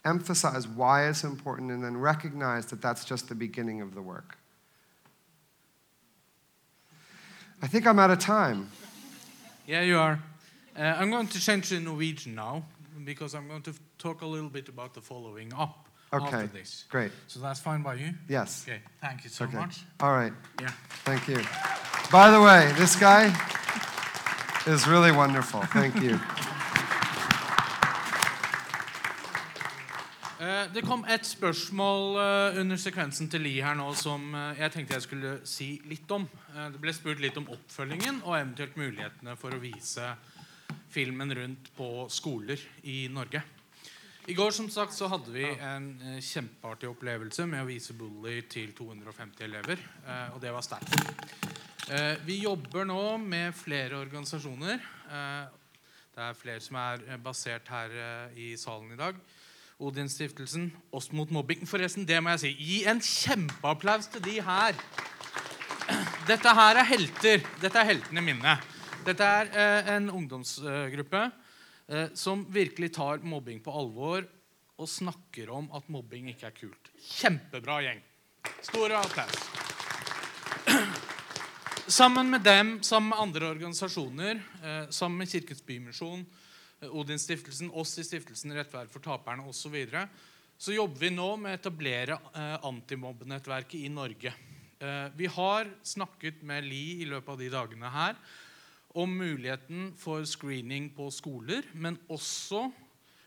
emphasize why it's important and then recognize that that's just the beginning of the work. I think I'm out of time. Yeah, you are. Uh, I'm going to change to Norwegian now because I'm going to talk a little bit about the following up after Okay, this. great. So that's fine by you? Yes. Okay, thank you so Okay. much. All right. Yeah. Thank you. By the way, this guy is really wonderful. Thank you. Det kom et spørsmål eh, under sekvensen til Li her nå som eh, jeg tenkte jeg skulle si litt om. Eh, Det ble spurt litt om oppfølgingen og eventuelt mulighetene for å vise filmen rundt på skoler i Norge. I går som sagt så hadde vi en eh, kjempeartig opplevelse med å vise Bully til 250 elever, eh, og det var sterkt. Eh, Vi jobber nå med flere organisasjoner. Eh, Det er flere som er eh, basert her eh, i salen i dag. Odin-stiftelsen, Oss mot mobbing. Forresten, det må jeg si. Gi en kjempeapplaus til de her. Dette her er helter. Dette er heltene mine. Dette er eh, en ungdomsgruppe eh, som virkelig tar mobbing på alvor og snakker om at mobbing ikke er kult. Kjempebra gjeng. Stor applaus. Sammen med dem, sammen med andre organisasjoner, eh, sammen med Kirkens Bymisjon, eh, Odin-stiftelsen, oss i stiftelsen Rettferd for taperne osv., så, videre, så jobber vi nå med å etablere eh, antimobbenettverket i Norge. Eh, vi har snakket med Li i løpet av de dagene her om muligheten for screening på skoler, men også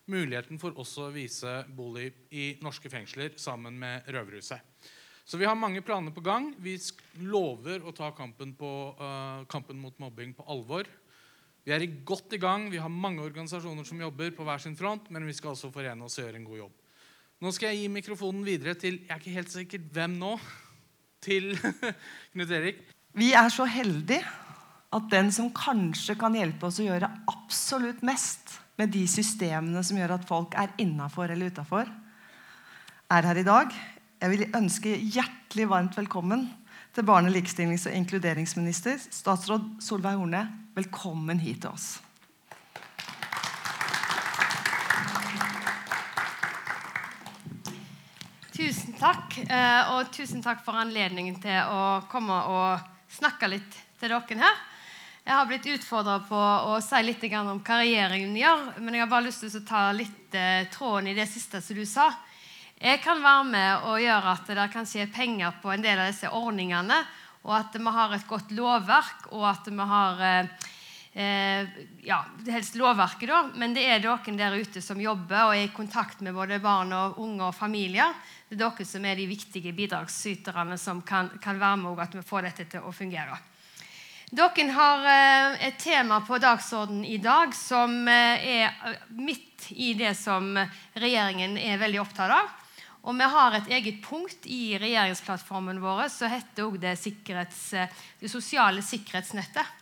muligheten for også å vise bolig i norske fengsler sammen med Røverhuset. Så vi har mange planer på gang. Vi lover å ta kampen, på, eh, kampen mot mobbing på alvor. Vi er i godt i gang. Vi har mange organisasjoner som jobber på hver sin front, men vi skal også forene oss og gjøre en god jobb. Nå skal jeg gi mikrofonen videre til Jeg er ikke helt sikker hvem nå. Til Knut Erik. Vi er så heldige at den som kanskje kan hjelpe oss å gjøre absolutt mest med de systemene som gjør at folk er innafor eller utafor, er her i dag. Jeg vil ønske hjertelig varmt velkommen til barne-, likestillings- og inkluderingsminister statsråd Solveig Horne. Velkommen hit til oss. Tusen takk, eh, og tusen takk for anledningen til å komme og snakke litt til dere her. Jeg har blitt utfordra på å si litt om hva regjeringen gjør, men jeg har bare lyst til å ta litt eh, tråden i det siste som du sa. Jeg kan være med og gjøre at det kanskje er penger på en del av disse ordningene, og at vi har et godt lovverk, og at vi har eh, ja, helst lovverket, da, men det er dere der ute som jobber og er i kontakt med både barn og unge og familier. Det er dere som er de viktige bidragsyterne som kan, kan være med og at vi får dette til å fungere. Dere har eh, et tema på dagsordenen i dag som eh, er eh, midt i det som regjeringen er veldig opptatt av. Og vi har et eget punkt i regjeringsplattformen vår som heter det, det sosiale sikkerhetsnettet.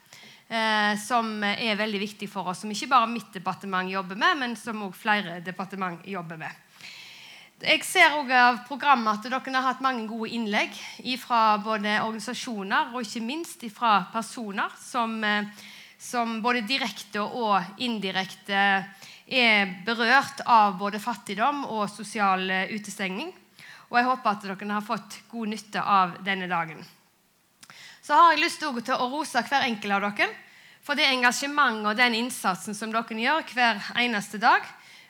Eh, som er veldig viktig for oss, som ikke bare mitt departement jobber med, men som også flere departement jobber med. Jeg ser også av programmet at dere har hatt mange gode innlegg fra både organisasjoner og ikke minst fra personer som, eh, som både direkte og indirekte er berørt av både fattigdom og sosial utestengning. Og jeg håper at dere har fått god nytte av denne dagen. Så har jeg lyst til å rose hver enkelt av dere for det engasjementet og den innsatsen som dere gjør hver eneste dag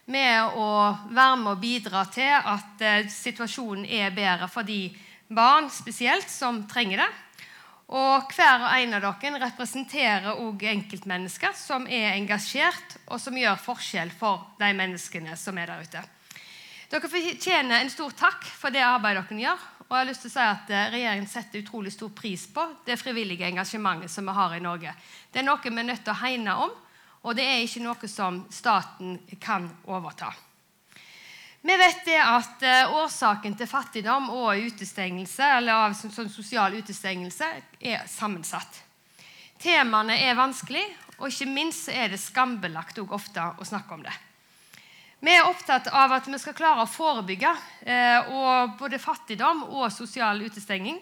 med å være med og bidra til at eh, situasjonen er bedre for de barn spesielt som trenger det. Og hver og en av dere representerer også enkeltmennesker som er engasjert, og som gjør forskjell for de menneskene som er der ute. Dere fortjener en stor takk for det arbeidet dere gjør. Og jeg har lyst til å si at eh, Regjeringen setter utrolig stor pris på det frivillige engasjementet som vi har i Norge. Det er noe vi er nødt til å hegne om, og det er ikke noe som staten kan overta. Vi vet det at eh, Årsaken til fattigdom og utestengelse, eller av sånn, sånn sosial utestengelse er sammensatt. Temaene er vanskelig, og ikke minst er det skambelagt ofte å snakke om det. Vi er opptatt av at vi skal klare å forebygge eh, både fattigdom og sosial utestenging.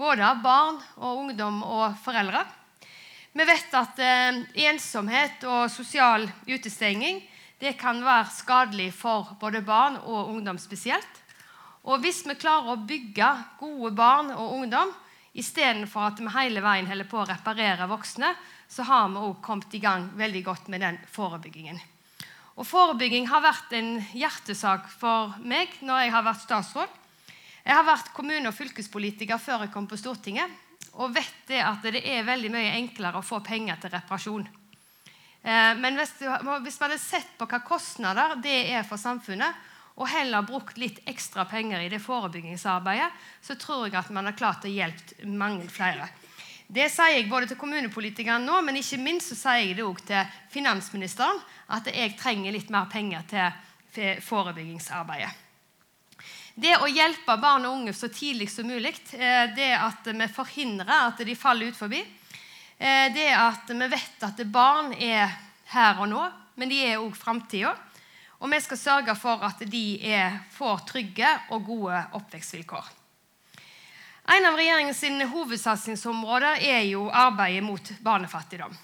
Både av barn og ungdom og foreldre. Vi vet at eh, ensomhet og sosial utestenging kan være skadelig for både barn og ungdom spesielt. Og hvis vi klarer å bygge gode barn og ungdom istedenfor at vi hele veien holder på å reparere voksne, så har vi også kommet i gang veldig godt med den forebyggingen. Og Forebygging har vært en hjertesak for meg når jeg har vært statsråd. Jeg har vært kommune- og fylkespolitiker før jeg kom på Stortinget, og vet det at det er veldig mye enklere å få penger til reparasjon. Eh, men hvis, hvis man hadde sett på hva kostnader det er for samfunnet, og heller brukt litt ekstra penger i det forebyggingsarbeidet, så tror jeg at man har klart å hjelpe mange flere. Det sier jeg både til kommunepolitikerne nå, men ikke minst så sier jeg det også til finansministeren, at jeg trenger litt mer penger til forebyggingsarbeidet. Det å hjelpe barn og unge så tidlig som mulig, eh, det at vi forhindrer at de faller ut forbi, eh, det at vi vet at barn er her og nå, men de er òg framtida. Og vi skal sørge for at de er, får trygge og gode oppvekstvilkår. En av regjeringens hovedsatsingsområder er jo arbeidet mot barnefattigdom.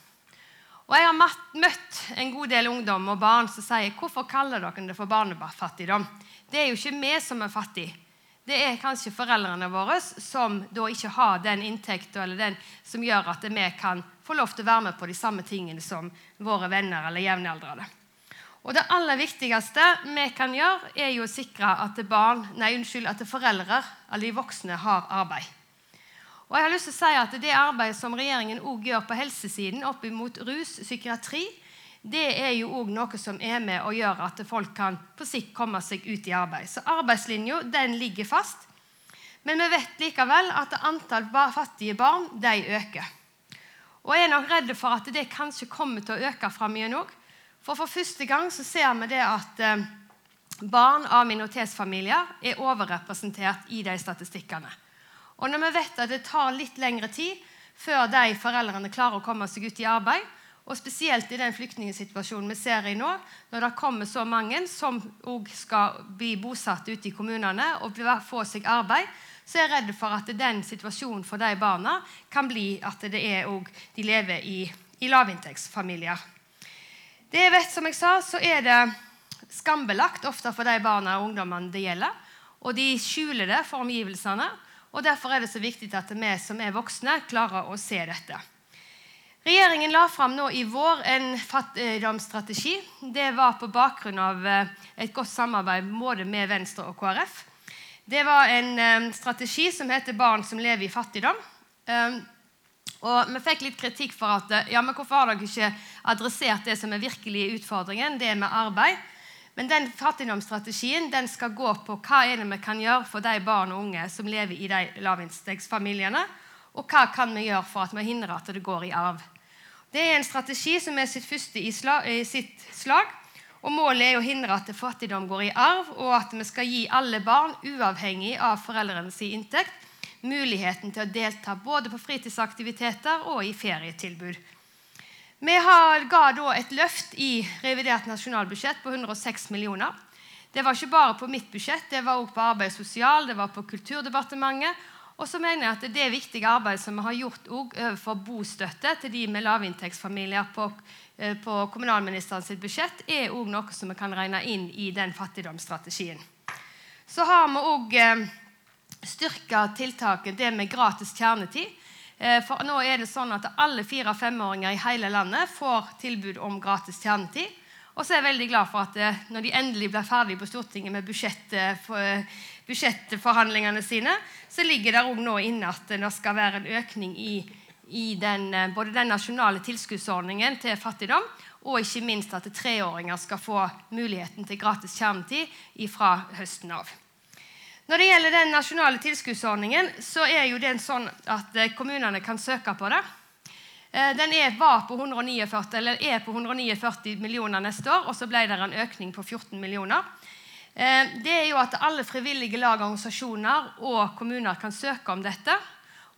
Og Jeg har møtt en god del ungdom og barn som sier hvorfor kaller dere det for barnefattigdom. Det er jo ikke vi som er fattige. Det er kanskje foreldrene våre som da ikke har den inntekten eller den som gjør at vi kan få lov til å være med på de samme tingene som våre venner eller jevnaldrende. Og Det aller viktigste vi kan gjøre, er jo å sikre at, barn, nei, unnskyld, at foreldre eller de voksne har arbeid. Og jeg har lyst til å si at Det arbeidet som regjeringen også gjør på helsesiden opp mot rus, psykiatri, det er jo også noe som er med å gjøre at folk kan på sikt komme seg ut i arbeid. Så arbeidslinja ligger fast. Men vi vet likevel at antall fattige barn de øker. Og jeg er nok redd for at det kanskje kommer til å øke framover òg. For for første gang så ser vi det at eh, barn av minoritetsfamilier er overrepresentert i de statistikkene. Og når vi vet at det tar litt lengre tid før de foreldrene klarer å komme seg ut i arbeid, og spesielt i den flyktningsituasjonen vi ser i nå, når det kommer så mange som skal bli bosatt ute i kommunene og få seg arbeid, så er jeg redd for at den situasjonen for de barna kan bli at er, de lever i, i lavinntektsfamilier. Det vet, som jeg sa, så er det skambelagt ofte for de barna og ungdommene det gjelder. Og de skjuler det for omgivelsene. og Derfor er det så viktig at vi som er voksne, klarer å se dette. Regjeringen la fram nå i vår en fattigdomsstrategi. Det var på bakgrunn av eh, et godt samarbeid både med Venstre og KrF. Det var en eh, strategi som heter 'Barn som lever i fattigdom'. Eh, og Vi fikk litt kritikk for at ja, men hvorfor har dere ikke adressert det som er virkelig utfordringen, det med arbeid. Men den fattigdomsstrategien den skal gå på hva er det vi kan gjøre for de barn og unge som lever i de lavinntektsfamiliene, og hva kan vi gjøre for at vi hindrer at det går i arv. Det er en strategi som er sitt første i, slag, i sitt slag. og Målet er å hindre at fattigdom går i arv, og at vi skal gi alle barn, uavhengig av foreldrenes inntekt, muligheten til å delta både på fritidsaktiviteter og i ferietilbud. Vi har, ga da et løft i revidert nasjonalbudsjett på 106 millioner. Det var ikke bare på mitt budsjett, det var også på Arbeids- og sosial, det var på Kulturdepartementet. Og så mener jeg at det viktige arbeidet som vi har gjort overfor bostøtte til de med lavinntektsfamilier på, eh, på kommunalministerens budsjett, er også noe som vi kan regne inn i den fattigdomsstrategien. Så har vi også styrke tiltaket det med gratis kjernetid. Eh, for nå er det sånn at Alle fire- og femåringer i hele landet får tilbud om gratis kjernetid. Og så er jeg veldig glad for at eh, når de endelig blir ferdige på Stortinget med eh, budsjettforhandlingene sine, så ligger det òg nå inne at det skal være en økning i, i den, både den nasjonale tilskuddsordningen til fattigdom, og ikke minst at treåringer skal få muligheten til gratis kjernetid fra høsten av. Når det gjelder den nasjonale tilskuddsordningen, så er jo den sånn at eh, kommunene kan søke på det. Eh, den er, på 149, er på 149 millioner neste år, og så ble det en økning på 14 millioner. Eh, det er jo at alle frivillige lag, organisasjoner og kommuner kan søke om dette.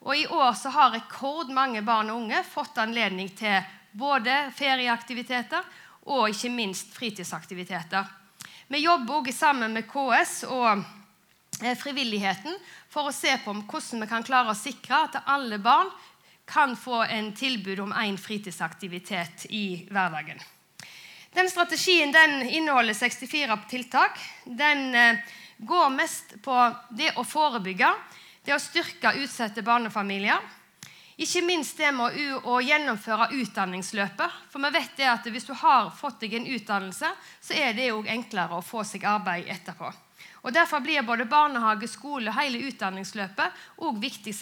Og I år så har rekordmange barn og unge fått anledning til både ferieaktiviteter og ikke minst fritidsaktiviteter. Vi jobber også sammen med KS og frivilligheten for å se på hvordan vi kan klare å sikre at alle barn kan få en tilbud om én fritidsaktivitet i hverdagen. Den strategien den inneholder 64 tiltak. Den eh, går mest på det å forebygge, det å styrke utsatte barnefamilier. Ikke minst det med å, gjennomføre utdanningsløpet. For vi vet det at hvis du har fått deg en utdannelse, så er det jo enklere å få seg arbeid etterpå. Og Derfor blir både barnehage, skole og hele utdanningsløpet også viktig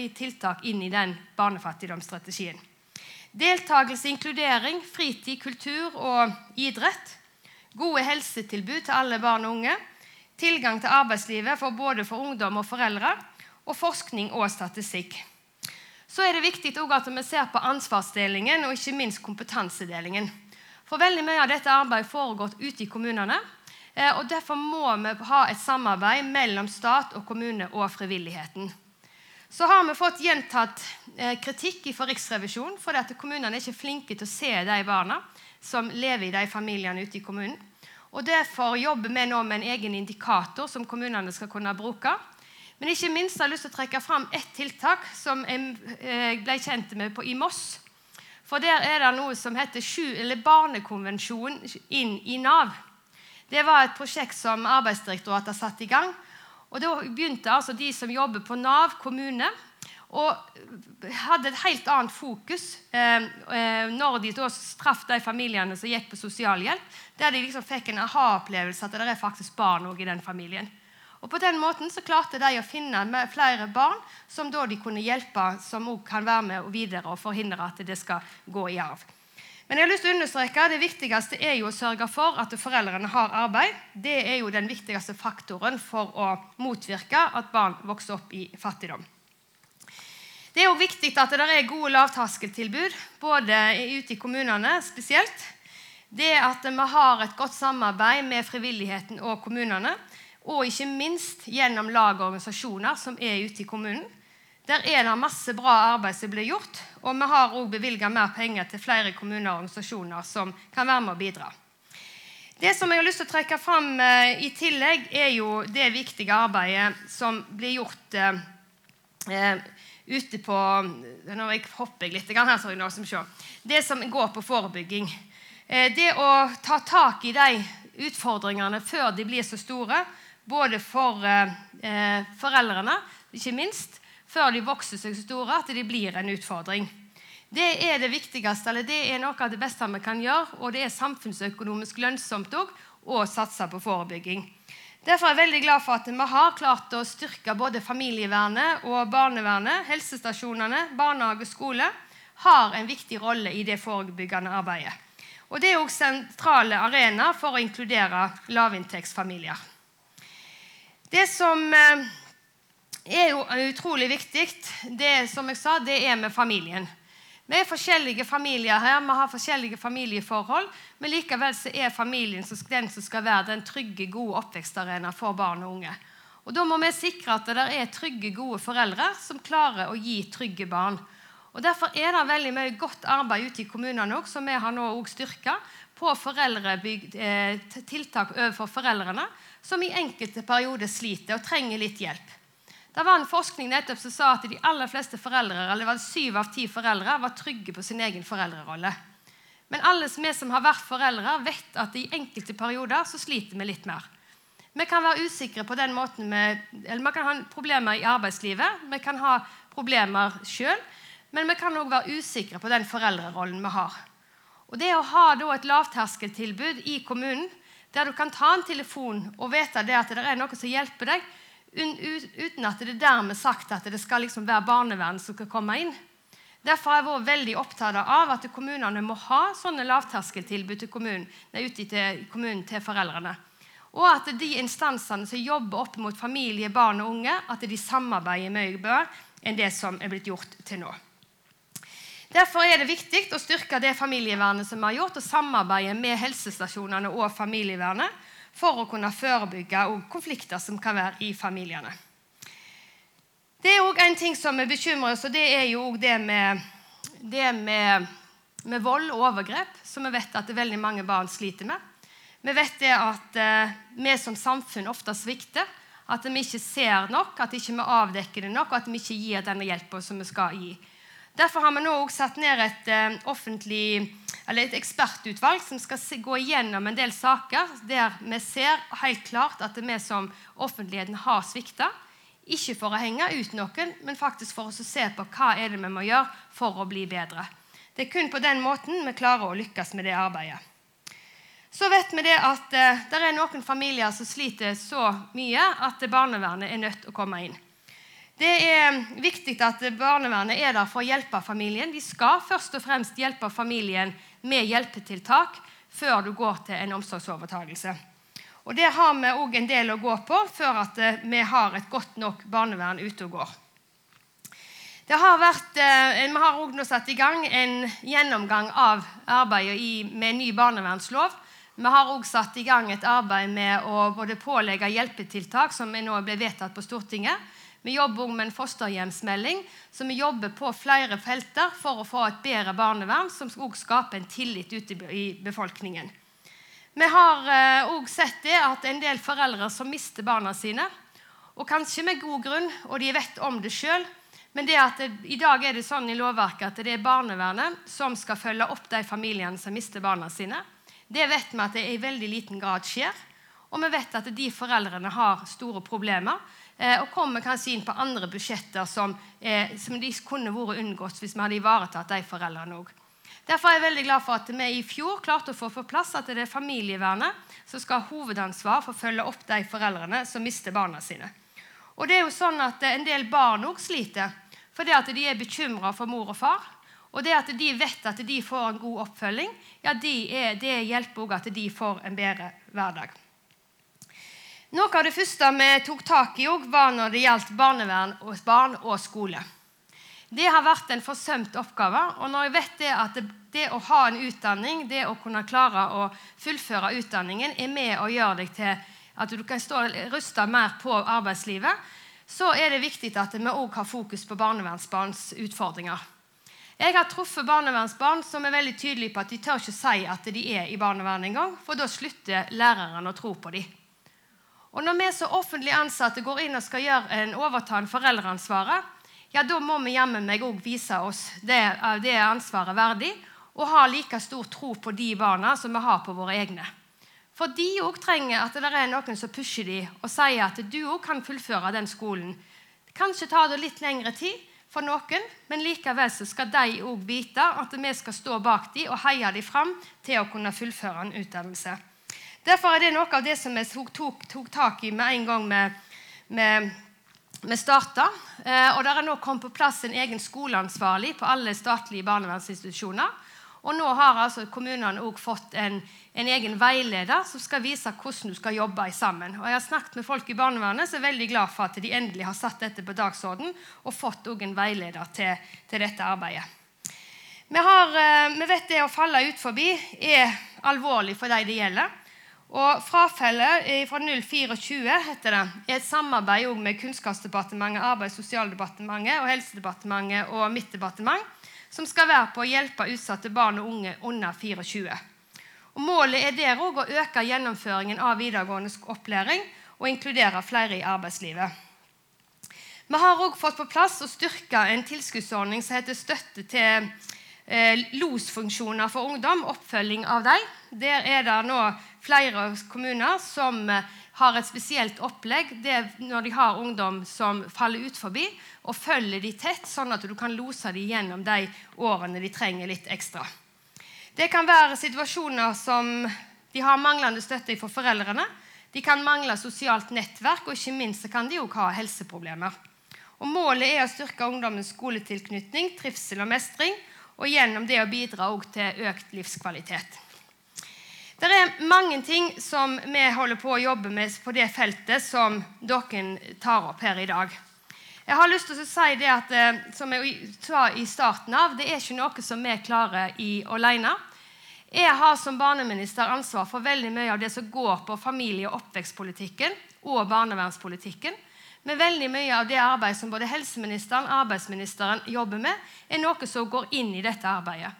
i tiltak inn i den barnefattigdomsstrategien. Deltakelse, inkludering, fritid, kultur og idrett. Gode helsetilbud til alle barn og unge. Tilgang til arbeidslivet for både for ungdom og foreldre. Og forskning og statistikk. Så er det viktig at vi ser på ansvarsdelingen og ikke minst kompetansedelingen. For veldig mye av dette arbeidet foregår ute i kommunene. Eh, og Derfor må vi ha et samarbeid mellom stat og kommune og frivilligheten. Så har vi fått gjentatt eh, kritikk fra Riksrevisjonen for at kommunene er ikke flinke til å se de barna som lever i de familiene ute i kommunen. Og Derfor jobber vi nå med en egen indikator som kommunene skal kunne bruke. Men ikke minst har jeg lyst til å trekke fram ett tiltak som jeg eh, ble kjent med på i Moss. For der er det noe som heter Barnekonvensjonen inn i Nav. Det var et prosjekt som Arbeidsdirektoratet har satt i gang. Og Da begynte altså de som jobber på Nav kommune, og hadde et helt annet fokus eh, eh når de da straff de familiene som gikk på sosialhjelp. Der de liksom fikk en aha-opplevelse at det er faktisk barn i den familien. Og På den måten så klarte de å finne flere barn som da de kunne hjelpe, som også kan være med videre og forhindre at det skal gå i arv. Men jeg har lyst til å understreke det viktigste er jo å sørge for at foreldrene har arbeid. Det er jo den viktigste faktoren for å motvirke at barn vokser opp i fattigdom. Det er jo viktig at det er gode lavterskeltilbud, både ute i kommunene spesielt. Det at vi har et godt samarbeid med frivilligheten og kommunene og ikke minst gjennom lag og organisasjoner som er ute i kommunen. Der er det masse bra arbeid som blir gjort, og vi har også bevilga mer penger til flere kommuner og organisasjoner som kan være med å bidra. Det som jeg har lyst til å trekke fram eh, i tillegg, er jo det viktige arbeidet som blir gjort eh, eh ute på Nå hopper jeg litt her, sorry, nå, som. Det som går på forebygging. Eh, det å ta tak i de utfordringene før de blir så store, både for eh, eh, foreldrene, ikke minst, før de vokser seg store, at de blir en utfordring. Det er det viktigste, eller det er noe av det beste vi kan gjøre, og det er samfunnsøkonomisk lønnsomt også, å satse på forebygging. Derfor er jeg veldig glad for at vi har klart å styrke både familievernet og barnevernet. Helsestasjonene, barnehage og skole har en viktig rolle i det forebyggende arbeidet. Og Det er òg sentrale arenaer for å inkludere lavinntektsfamilier. Det som eh, er jo utrolig viktig, det som jeg sa, det er med familien. Vi er forskjellige familier her, vi har forskjellige familieforhold, men likevel er familien den som skal være den trygge, gode oppvekstarena for barn og unge. Og Da må vi sikre at det er trygge, gode foreldre som klarer å gi trygge barn. Og Derfor er det veldig mye godt arbeid ute i kommunene som vi har nå styrka, på eh, tiltak overfor foreldrene som i enkelte perioder sliter og trenger litt hjelp. Det var en forskning nettopp som sa at de aller fleste foreldre, eller det var syv av ti foreldre var trygge på sin egen foreldrerolle. Men alle vi som har vært foreldre, vet at i enkelte perioder så sliter vi litt mer. Vi kan være usikre på den måten vi, eller Vi kan ha problemer i arbeidslivet, vi kan ha problemer sjøl, men vi kan òg være usikre på den foreldrerollen vi har. Og Det å ha et lavterskeltilbud i kommunen der du kan ta en telefon og vite det at det er noe som hjelper deg, uten at det er dermed sagt at det skal liksom være barnevernet som skal komme inn. Derfor har jeg vært veldig opptatt av at kommunene må ha sånne lavterskeltilbud til kommunen, ute til kommunen til foreldrene. Og at de instansene som jobber opp mot familie, barn og unge, at de samarbeider mye bedre enn det som er blitt gjort til nå. Derfor er det viktig å styrke det familievernet som vi har gjort, og samarbeide med helsestasjonene og familievernet for å kunne forebygge konflikter som kan være i familiene. Det er òg en ting som er bekymrer oss, og det er jo det med, det med, med vold og overgrep, som vi vet at veldig mange barn sliter med. Vi vet det at eh, vi som samfunn ofte svikter. At vi ikke ser nok, at vi ikke avdekker det nok, og at vi ikke gir denne hjelpa som vi skal gi. Derfor har vi nå også satt ned et eh, et ekspertutvalg som skal gå igjennom en del saker der vi ser helt klart at vi som offentligheten har svikta. Ikke for å henge ut noen, men faktisk for oss å se på hva er det vi må gjøre for å bli bedre. Det er kun på den måten vi klarer å lykkes med det arbeidet. Så vet vi det at eh, det er noen familier som sliter så mye at barnevernet er nødt til å komme inn. Det er viktig at barnevernet er der for å hjelpe familien. De skal først og fremst hjelpe familien med hjelpetiltak før du går til en omsorgsovertakelse. Og Der har vi òg en del å gå på før eh, vi har et godt nok barnevern ute og går. Det har vært, eh, vi har også nå satt i gang en gjennomgang av arbeidet med ny barnevernslov. Vi har også satt i gang et arbeid med å både pålegge hjelpetiltak, som nå ble vedtatt på Stortinget. Vi jobber også med en fosterhjemsmelding, så vi jobber på flere felter for å få et bedre barnevern som også skaper en tillit ute i befolkningen. Vi har òg sett det at en del foreldre som mister barna sine, og kanskje med god grunn, og de vet om det sjøl, men det at det, i dag er det sånn i lovverket at det er barnevernet som skal følge opp de familiene som mister barna sine. Det vet vi at det i veldig liten grad skjer. Og vi vet at de foreldrene har store problemer eh, og kommer kanskje inn på andre budsjetter som, eh, som de kunne vært unngått hvis vi hadde ivaretatt de foreldrene òg. Derfor er jeg veldig glad for at vi i fjor klarte å få på plass at det er familievernet som skal ha hovedansvar for å følge opp de foreldrene som mister barna sine. Og det er jo sånn at En del barn òg sliter fordi at de er bekymra for mor og far. Og det at de vet at de får en god oppfølging, ja, de er, det hjelper òg at de får en bedre hverdag. Noe av det første vi tok tak i, var når det gjaldt barnevern og barn og skole. Det har vært en forsømt oppgave. Og når jeg vet det at det, det, å ha en utdanning, det å kunne klare å fullføre utdanningen, er med å gjøre deg til at du kan stå rusta mer på arbeidslivet, så er det viktig at vi òg har fokus på barnevernsbarns utfordringer. Jeg har truffet barnevernsbarn som er veldig tydelige på at de tør ikke si at de er i barnevernet engang, for da slutter læreren å tro på dem. Og Når vi som offentlig ansatte går inn og skal gjøre en overta en foreldreansvaret, ja, da må vi jammen meg òg vise oss det, det ansvaret verdig og ha like stor tro på de barna som vi har på våre egne. For de òg trenger at det er noen som pusher dem og sier at du òg kan fullføre den skolen. Kanskje tar det litt lengre tid for noen, men likevel skal de òg vite at vi skal stå bak dem og heie dem fram til å kunne fullføre en utdannelse. Derfor er det noe av det som vi tok, tok, tak i med en gang vi starta, eh, og det er nå kommet på plass en egen skoleansvarlig på alle statlige barnevernsinstitusjoner. Og nå har altså kommunene også fått en, en, egen veileder som skal vise hvordan du skal jobbe sammen. Og Jeg har snakket med folk i barnevernet som er veldig glad for at de endelig har satt dette på dagsorden og fått en veileder til, til dette arbeidet. Vi, har, eh, vi vet det å falle ut forbi er alvorlig for de det gjelder. Og Frafallet fra 024 heter det, er et samarbeid med Kunnskapsdepartementet, Arbeids- og sosialdepartementet, og Helsedepartementet og mitt departement, som skal være på å hjelpe utsatte barn og unge under 24. Og målet er der òg å øke gjennomføringen av videregående opplæring og inkludere flere i arbeidslivet. Vi har også fått på plass og styrka en tilskuddsordning som heter Støtte til losfunksjoner for ungdom, oppfølging av dem. Der er det nå flere kommuner som eh, har et spesielt opplegg når de har ungdom som faller ut forbi, og følger de tett, sånn at du kan lose dem gjennom de årene de trenger litt ekstra. Det kan være situasjoner som de har manglende støtte fra foreldrene. De kan mangle sosialt nettverk, og ikke minst kan de ha helseproblemer. Og Målet er å styrke ungdommens skoletilknytning, trivsel og mestring, og gjennom det å bidra til økt livskvalitet. Det er mange ting som vi holder på å jobbe med på det feltet som dere tar opp her i dag. Jeg har lyst til å si det at, eh, som jeg sa i starten av, det er ikke noe som vi klarer i alene. Jeg har som barneminister ansvar for veldig mye av det som går på familie- og oppvekstpolitikken og barnevernspolitikken. Men veldig mye av det arbeidet som både helseministeren og arbeidsministeren jobber med, er noe som går inn i dette arbeidet.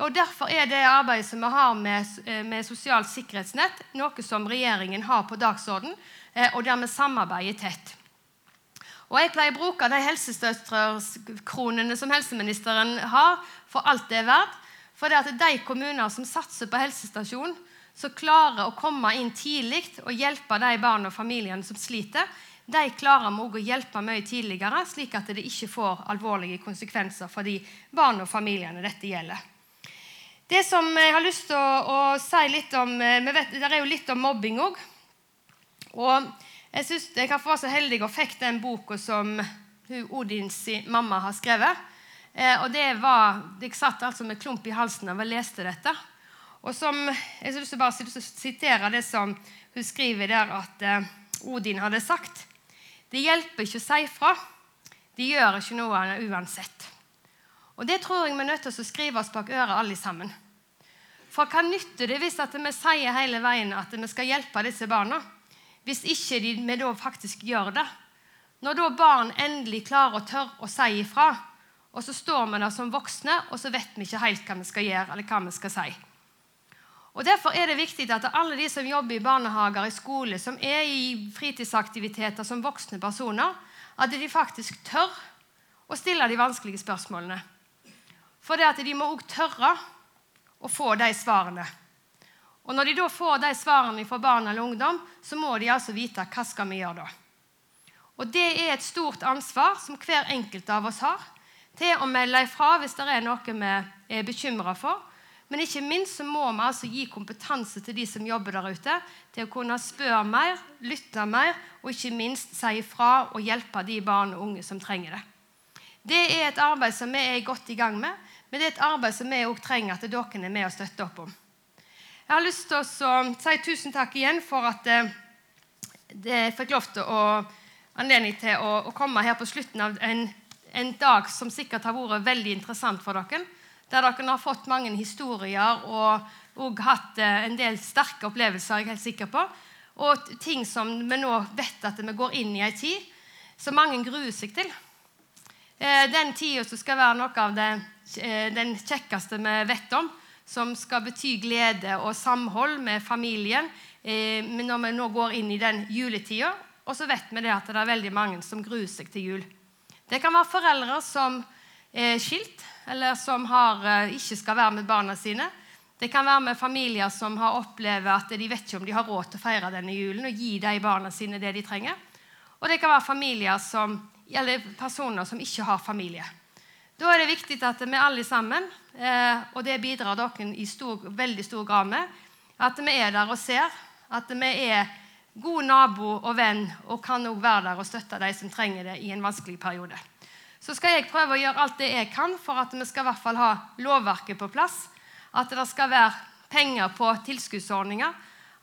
Og Derfor er det arbeidet som vi har med, eh, med sosialt sikkerhetsnett, noe som regjeringen har på dagsorden, eh, og der vi samarbeider tett. Og Jeg pleier å bruke de helsesøsterkronene som helseministeren har, for alt det er verdt. For det at de kommuner som satser på helsestasjon, som klarer å komme inn tidlig og hjelpe de barn og familiene som sliter, de klarer vi å hjelpe mye tidligere, slik at det ikke får alvorlige konsekvenser for de barn og familiene dette gjelder. Det som jeg har lyst til å, å si litt om eh, vet, Det er jo litt om mobbing òg. Og jeg, synes, jeg har vært så heldig og fikk den boka som Odins mamma har skrevet. Eh, og det var, Jeg satt altså med klump i halsen av å leste dette. Og som, Jeg har lyst til å sitere det som hun skriver der at eh, Odin hadde sagt. Det hjelper ikke å si fra. De gjør ikke noe uansett. Og Det tror jeg vi er nødt til å skrive oss bak øret, alle sammen. For hva nytter det hvis vi sier hele veien at vi skal hjelpe disse barna? hvis ikke de, vi da faktisk gjør det. Når da barn endelig klarer å tørre å si ifra, og så står vi der som voksne, og så vet vi ikke helt hva vi skal gjøre, eller hva vi skal si. Og Derfor er det viktig at alle de som jobber i barnehager, i skole, som er i fritidsaktiviteter som voksne personer, at de faktisk tør å stille de vanskelige spørsmålene. For det at de må òg tørre å få de svarene. Og Når de da får de svarene fra barn eller ungdom, så må de altså vite hva skal vi gjøre da. Og Det er et stort ansvar som hver enkelt av oss har til å melde ifra hvis det er noe vi er bekymra for. Men ikke minst så må vi altså gi kompetanse til de som jobber der ute, til å kunne spørre mer, lytte mer og ikke minst si ifra og hjelpe de barn og unge som trenger det. Det er et arbeid som vi er godt i gang med, men det er et arbeid som vi også trenger at dere er med og støtter opp om. Jeg har lyst til å si tusen takk igjen for at eh, jeg fikk lov til å anledning til å, å, komme her på slutten av en, en, dag som sikkert har vært veldig interessant for dere. Der dere har fått mange historier og, og hatt eh, en del sterke opplevelser. jeg er helt sikker på, Og ting som vi nå vet at vi går inn i en tid som mange gruer seg til. Eh, den tida som skal være noe av det, den kjekkeste vi vet om som skal bety glede og samhold med familien eh, når vi nå går inn i den juletida. Og så vet vi det at det er veldig mange som gruer seg til jul. Det kan være foreldre som er skilt, eller som har, eh, ikke skal være med barna sine. Det kan være med familier som har opplevd at de vet ikke om de har råd til å feire denne julen og gi de barna sine det de trenger. Og det kan være familier som, eller personer som ikke har familie. Da er det viktig at vi alle sammen, eh, og det bidrar dere i stor, veldig stor grad med, at vi er der og ser. At vi er god nabo og venn og kan også være der og støtte de som trenger det i en vanskelig periode. Så skal jeg prøve å gjøre alt det jeg kan for at vi skal i hvert fall ha lovverket på plass. At det skal være penger på tilskuddsordninger.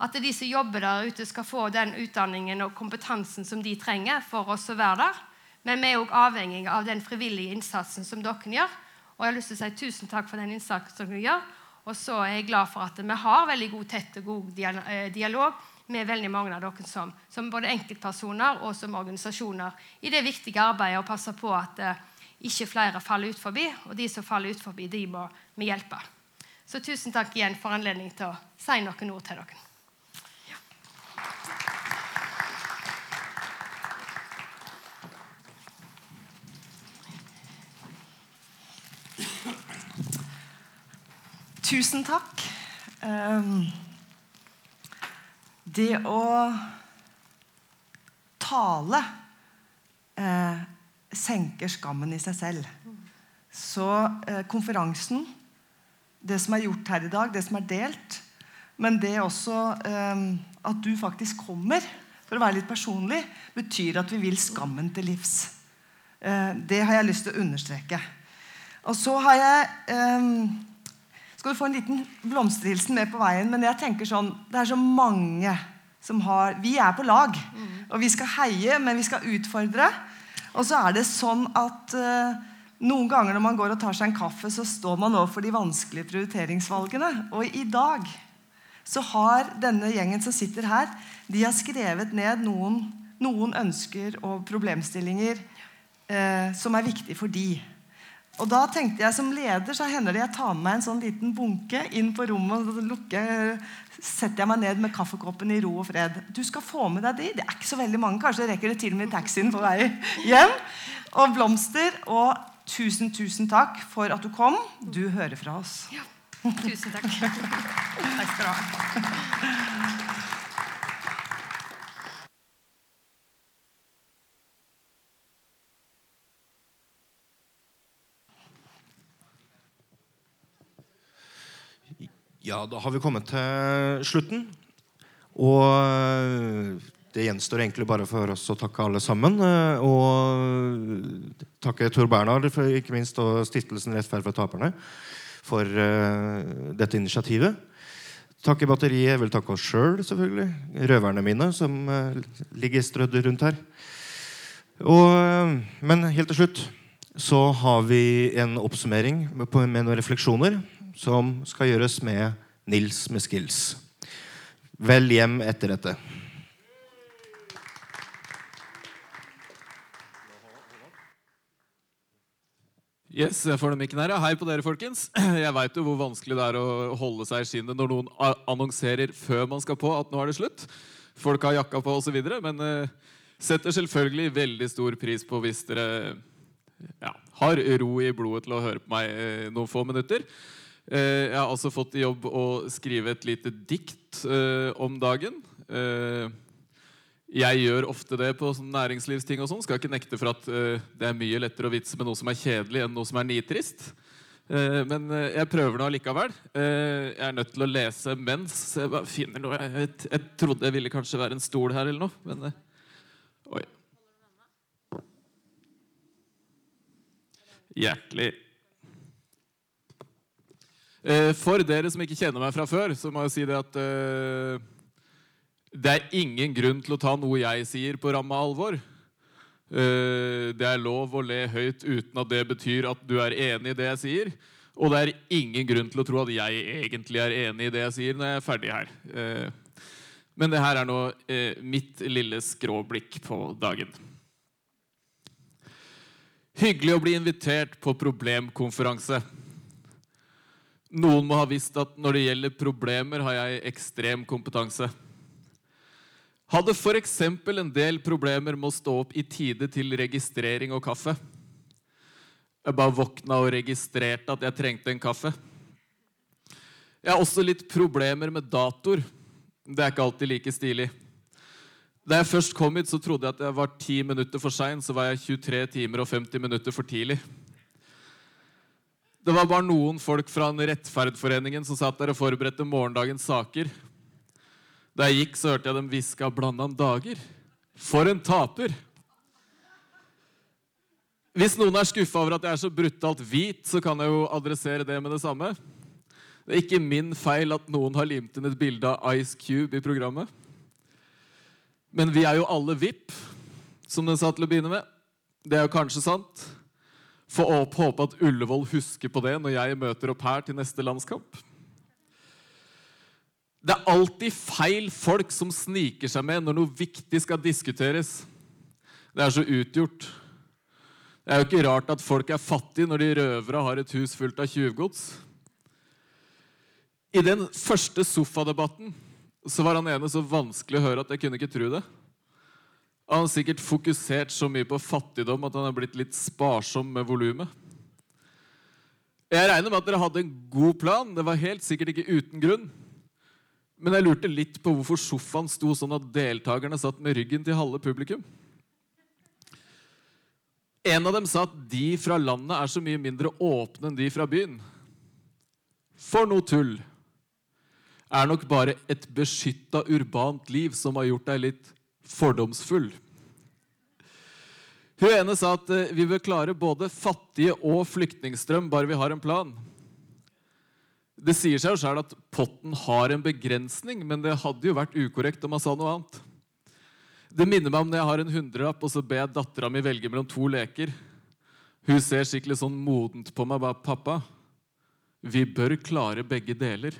At de som jobber der ute, skal få den utdanningen og kompetansen som de trenger for oss å være der. Men vi er òg avhengige av den frivillige innsatsen som dere gjør. Og jeg har lyst til å si tusen takk for den innsatsen dere gjør. Og så er jeg glad for at vi har veldig god, tett og god eh, dialog med veldig mange av dere som, som både enkeltpersoner og som organisasjoner i det viktige arbeidet å passe på at eh, ikke flere faller ut forbi, og de som faller ut forbi, de må vi hjelpe. Så tusen takk igjen for anledningen til å si noen ord til dere. Tusen takk. Ehm, det å tale eh, senker skammen i seg selv. Så eh, konferansen, det som er gjort her i dag, det som er delt, men det også eh, at du faktisk kommer, for å være litt personlig, betyr at vi vil skammen til livs. Eh, det har jeg lyst til å understreke. Og så har jeg ehm, skal du få en liten blomsterhilsen med på veien. Men jeg tenker sånn, det er så mange som har Vi er på lag. Og vi skal heie, men vi skal utfordre. Og så er det sånn at uh, noen ganger når man går og tar seg en kaffe, så står man overfor de vanskelige prioriteringsvalgene. Og i dag så har denne gjengen som sitter her, de har skrevet ned noen, noen ønsker og problemstillinger uh, som er viktige for de. Og da tenkte jeg Som leder så hender det jeg tar med meg en sånn liten bunke inn på rommet. og lukker, setter jeg meg ned med kaffekoppen i ro og fred. Du skal få med deg de. Det er ikke så veldig mange. Kanskje rekker det til og med taxien på vei hjem. Og blomster. Og tusen, tusen takk for at du kom. Du hører fra oss. Tusen takk. Takk skal du ha. Ja, da har vi kommet til slutten. Og eh, det gjenstår egentlig bare for oss å takke alle sammen. eh, Og takke Tor Bernhard, for, ikke minst, og Stiftelsen Rettferd for taperne for uh, dette initiativet. Takke batteriet. Jeg vil takke oss sjøl, selv, selvfølgelig. Røverne mine, som uh, ligger strødd rundt her. Og, men helt til slutt så har vi en oppsummering med, med noen refleksjoner som skal gjøres med Nils med skills. Vel hjem etter dette. Yes, jeg får den mikken her. Hei på dere, folkens. Jeg veit jo hvor vanskelig det er å holde seg i skinnet når noen annonserer før man skal på at nå er det slutt. Folk har jakka på osv. Men uh, setter selvfølgelig veldig stor pris på hvis dere ja, har ro i blodet til å høre på meg uh, noen få minutter. Eh, jeg har altså fått i jobb å skrive et lite dikt eh, om dagen. Eh, jeg gjør ofte det på sånn næringslivsting. og sånn, Skal ikke nekte for at det er mye lettere å vitse med noe som er kjedelig, enn noe som er nitrist. Men jeg prøver nå allikevel. Jeg er nødt til å lese mens jeg bare finner noe. Jeg, jeg, trodde jeg ville kanskje være en stol her eller noe, men Oi. Hjertelig For dere som ikke kjenner meg fra før, så må jeg si det at eh, det er ingen grunn til å ta noe jeg sier, på ramme alvor. Eh, det er lov å le høyt uten at det betyr at du er enig i det jeg sier. Og det er ingen grunn til å tro at jeg egentlig er enig i det jeg sier når jeg er ferdig her. Eh, men det her er nå eh, mitt lille skråblikk på dagen. Hyggelig å bli invitert på problemkonferanse. Noen må ha visst at når det gjelder problemer, har jeg ekstrem kompetanse. Hadde f.eks. en del problemer med å stå opp i tide til registrering og kaffe. Jeg bare våkna og registrerte at jeg trengte en kaffe. Jeg har også litt problemer med datoer. Det er ikke alltid like stilig. Da jeg først kom hit, så trodde jeg at jeg var 10 minutter for sein. Så var jeg 23 timer og 50 minutter for tidlig. Det var bare noen folk fra en Rettferdforeningen som satt der og forberedte morgendagens saker. Da jeg gikk, så hørte jeg dem hviske av blanda om dager. For en taper! Hvis noen er skuffa over at jeg er så brutalt hvit, så kan jeg jo adressere det med det samme. Det er ikke min feil at noen har limt inn et bilde av Ice Cube i programmet. Men vi er jo alle VIP, som den sa til å begynne med. Det er jo kanskje sant. Håpe håpe at Ullevål husker på det når jeg møter opp her til neste landskamp. Det er alltid feil folk som sniker seg med når noe viktig skal diskuteres. Det er så utgjort. Det er jo ikke rart at folk er fattige når de røvere har et hus fullt av tjuvgods. I den første sofadebatten så var han ene så vanskelig å høre at jeg kunne ikke tro det. Han har sikkert fokusert så mye på fattigdom at han er blitt litt sparsom med volumet. Jeg regner med at dere hadde en god plan. Det var helt sikkert ikke uten grunn. Men jeg lurte litt på hvorfor sofaen sto sånn at deltakerne satt med ryggen til halve publikum. En av dem sa at de fra landet er så mye mindre åpne enn de fra byen. For noe tull! Er nok bare et beskytta urbant liv som har gjort deg litt fordomsfull. Hun ene sa at eh, vi bør klare både fattige og flyktningstrøm bare vi har en plan. Det sier seg jo sjøl at potten har en begrensning, men det hadde jo vært ukorrekt om man sa noe annet. Det minner meg om når jeg har en hundrelapp og så ber jeg dattera mi velge mellom to leker. Hun ser skikkelig sånn modent på meg. bare, 'Pappa, vi bør klare begge deler.'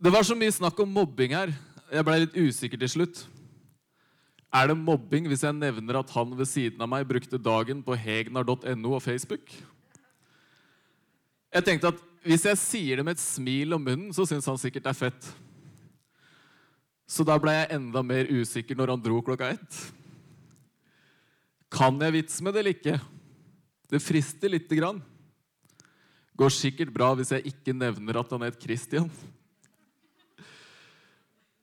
Det var så mye snakk om mobbing her. Jeg ble litt usikker til slutt. Er det mobbing hvis jeg nevner at han ved siden av meg brukte dagen på hegnar.no og Facebook? Jeg tenkte at hvis jeg sier det med et smil om munnen, så syns han sikkert det er fett. Så da ble jeg enda mer usikker når han dro klokka ett. Kan jeg vitse med det eller ikke? Det frister lite grann. Går sikkert bra hvis jeg ikke nevner at han het Christian.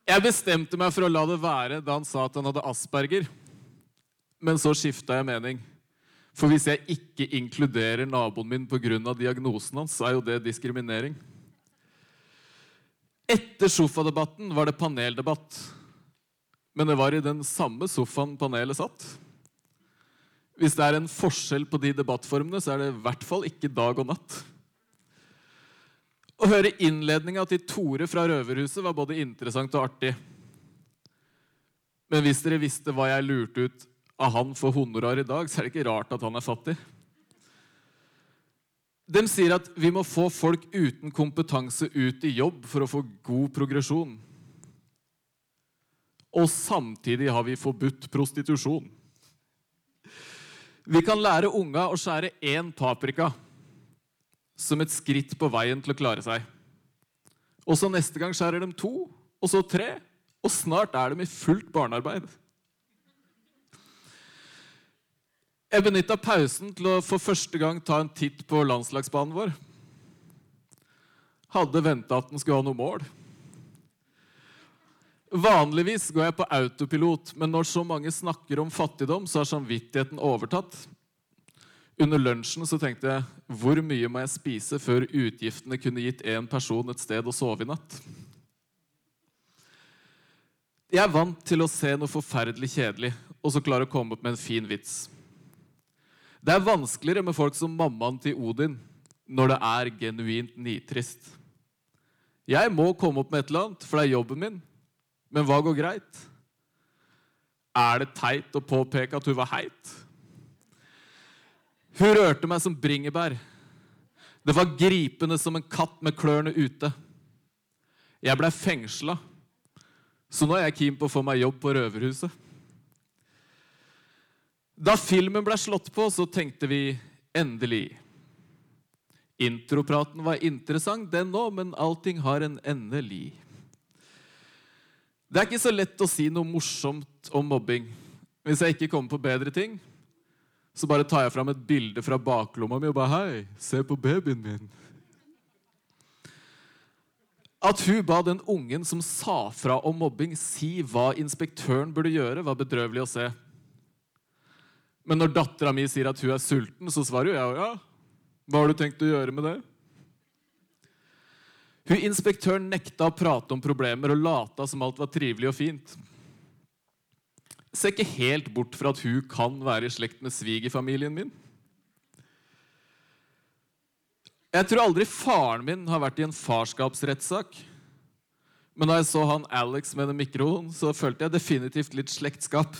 Jeg bestemte meg for å la det være da han sa at han hadde asperger. Men så skifta jeg mening. For hvis jeg ikke inkluderer naboen min pga. diagnosen hans, så er jo det diskriminering. Etter sofadebatten var det paneldebatt. Men det var i den samme sofaen panelet satt. Hvis det er en forskjell på de debattformene, så er det i hvert fall ikke dag og natt. Å høre innledninga til Tore fra Røverhuset var både interessant og artig. Men hvis dere visste hva jeg lurte ut av han for honorar i dag, så er det ikke rart at han er fattig. De sier at vi må få folk uten kompetanse ut i jobb for å få god progresjon. Og samtidig har vi forbudt prostitusjon. Vi kan lære unga å skjære én paprika som et skritt på veien til å klare seg. Og så neste gang skjærer de to, og så tre, og snart er de i fullt barnearbeid. Jeg benytta pausen til å for første gang ta en titt på landslagsbanen vår. Hadde venta at den skulle ha noe mål. Vanligvis går jeg på autopilot, men når så mange snakker om fattigdom, så har samvittigheten overtatt. Under lunsjen så tenkte jeg hvor mye må jeg spise før utgiftene kunne gitt én person et sted å sove i natt? Jeg er vant til å se noe forferdelig kjedelig og så klare å komme opp med en fin vits. Det er vanskeligere med folk som mammaen til Odin når det er genuint nitrist. Jeg må komme opp med et eller annet, for det er jobben min. Men hva går greit? Er det teit å påpeke at hun var heit? Hun rørte meg som bringebær. Det var gripende som en katt med klørne ute. Jeg blei fengsla, så nå er jeg keen på å få meg jobb på Røverhuset. Da filmen ble slått på, så tenkte vi endelig. Intropraten var interessant, den òg, men allting har en endelig. Det er ikke så lett å si noe morsomt om mobbing. Hvis jeg ikke kommer på bedre ting, så bare tar jeg fram et bilde fra baklomma mi og bare Hei, se på babyen min. At hun ba den ungen som sa fra om mobbing, si hva inspektøren burde gjøre, var bedrøvelig å se. Men når dattera mi sier at hun er sulten, så svarer jo jeg ja. Hva har du tenkt å gjøre med det? Hun Inspektøren nekta å prate om problemer og lata som alt var trivelig og fint. Ser ikke helt bort fra at hun kan være i slekt med svigerfamilien min. Jeg tror aldri faren min har vært i en farskapsrettssak. Men da jeg så han Alex med den mikroen, så følte jeg definitivt litt slektskap.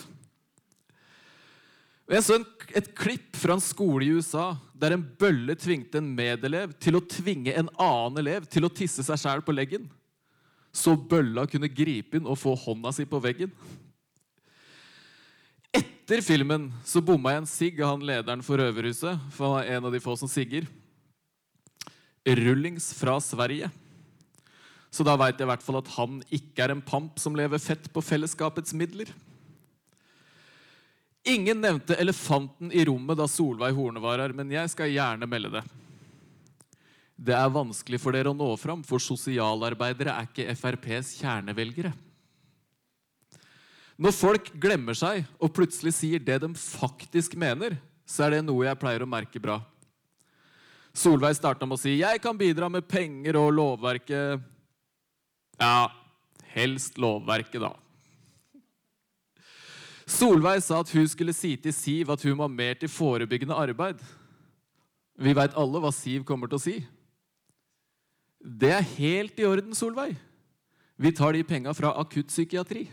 Og Jeg så en, et klipp fra en skole i USA der en bølle tvingte en medelev til å tvinge en annen elev til å tisse seg sjæl på leggen. Så bølla kunne gripe inn og få hånda si på veggen. Etter filmen så bomma jeg en sigg av han lederen for Røverhuset. For han er en av de få som sigger. Rullings fra Sverige. Så da veit jeg i hvert fall at han ikke er en pamp som lever fett på fellesskapets midler. Ingen nevnte elefanten i rommet da Solveig Horne var her, men jeg skal gjerne melde det. Det er vanskelig for dere å nå fram, for sosialarbeidere er ikke FrPs kjernevelgere. Når folk glemmer seg og plutselig sier det de faktisk mener, så er det noe jeg pleier å merke bra. Solveig starta med å si 'jeg kan bidra med penger og lovverket'. Ja, helst lovverket, da. Solveig sa at hun skulle si til Siv at hun var mer til forebyggende arbeid. Vi veit alle hva Siv kommer til å si. Det er helt i orden, Solveig. Vi tar de penga fra akuttpsykiatri.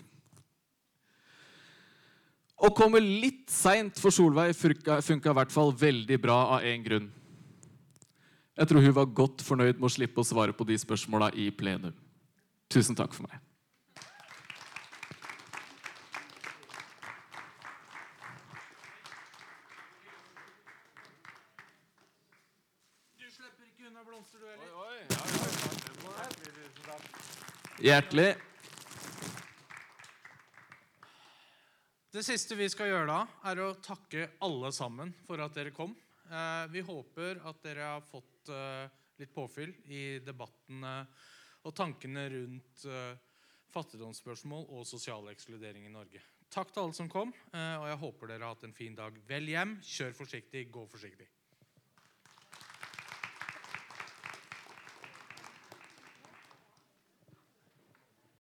Å komme litt seint for Solveig funka i hvert fall veldig bra av én grunn. Jeg tror hun var godt fornøyd med å slippe å svare på de spørsmåla i plenum. Tusen takk for meg. Hjertelig Det siste vi skal gjøre da, er å takke alle sammen for at dere kom. Eh, vi håper at dere har fått eh, litt påfyll i debattene og tankene rundt eh, fattigdomsspørsmål og sosial ekskludering i Norge. Takk til alle som kom, og jeg håper dere har hatt en fin dag. Vel hjem, kjør forsiktig, gå forsiktig.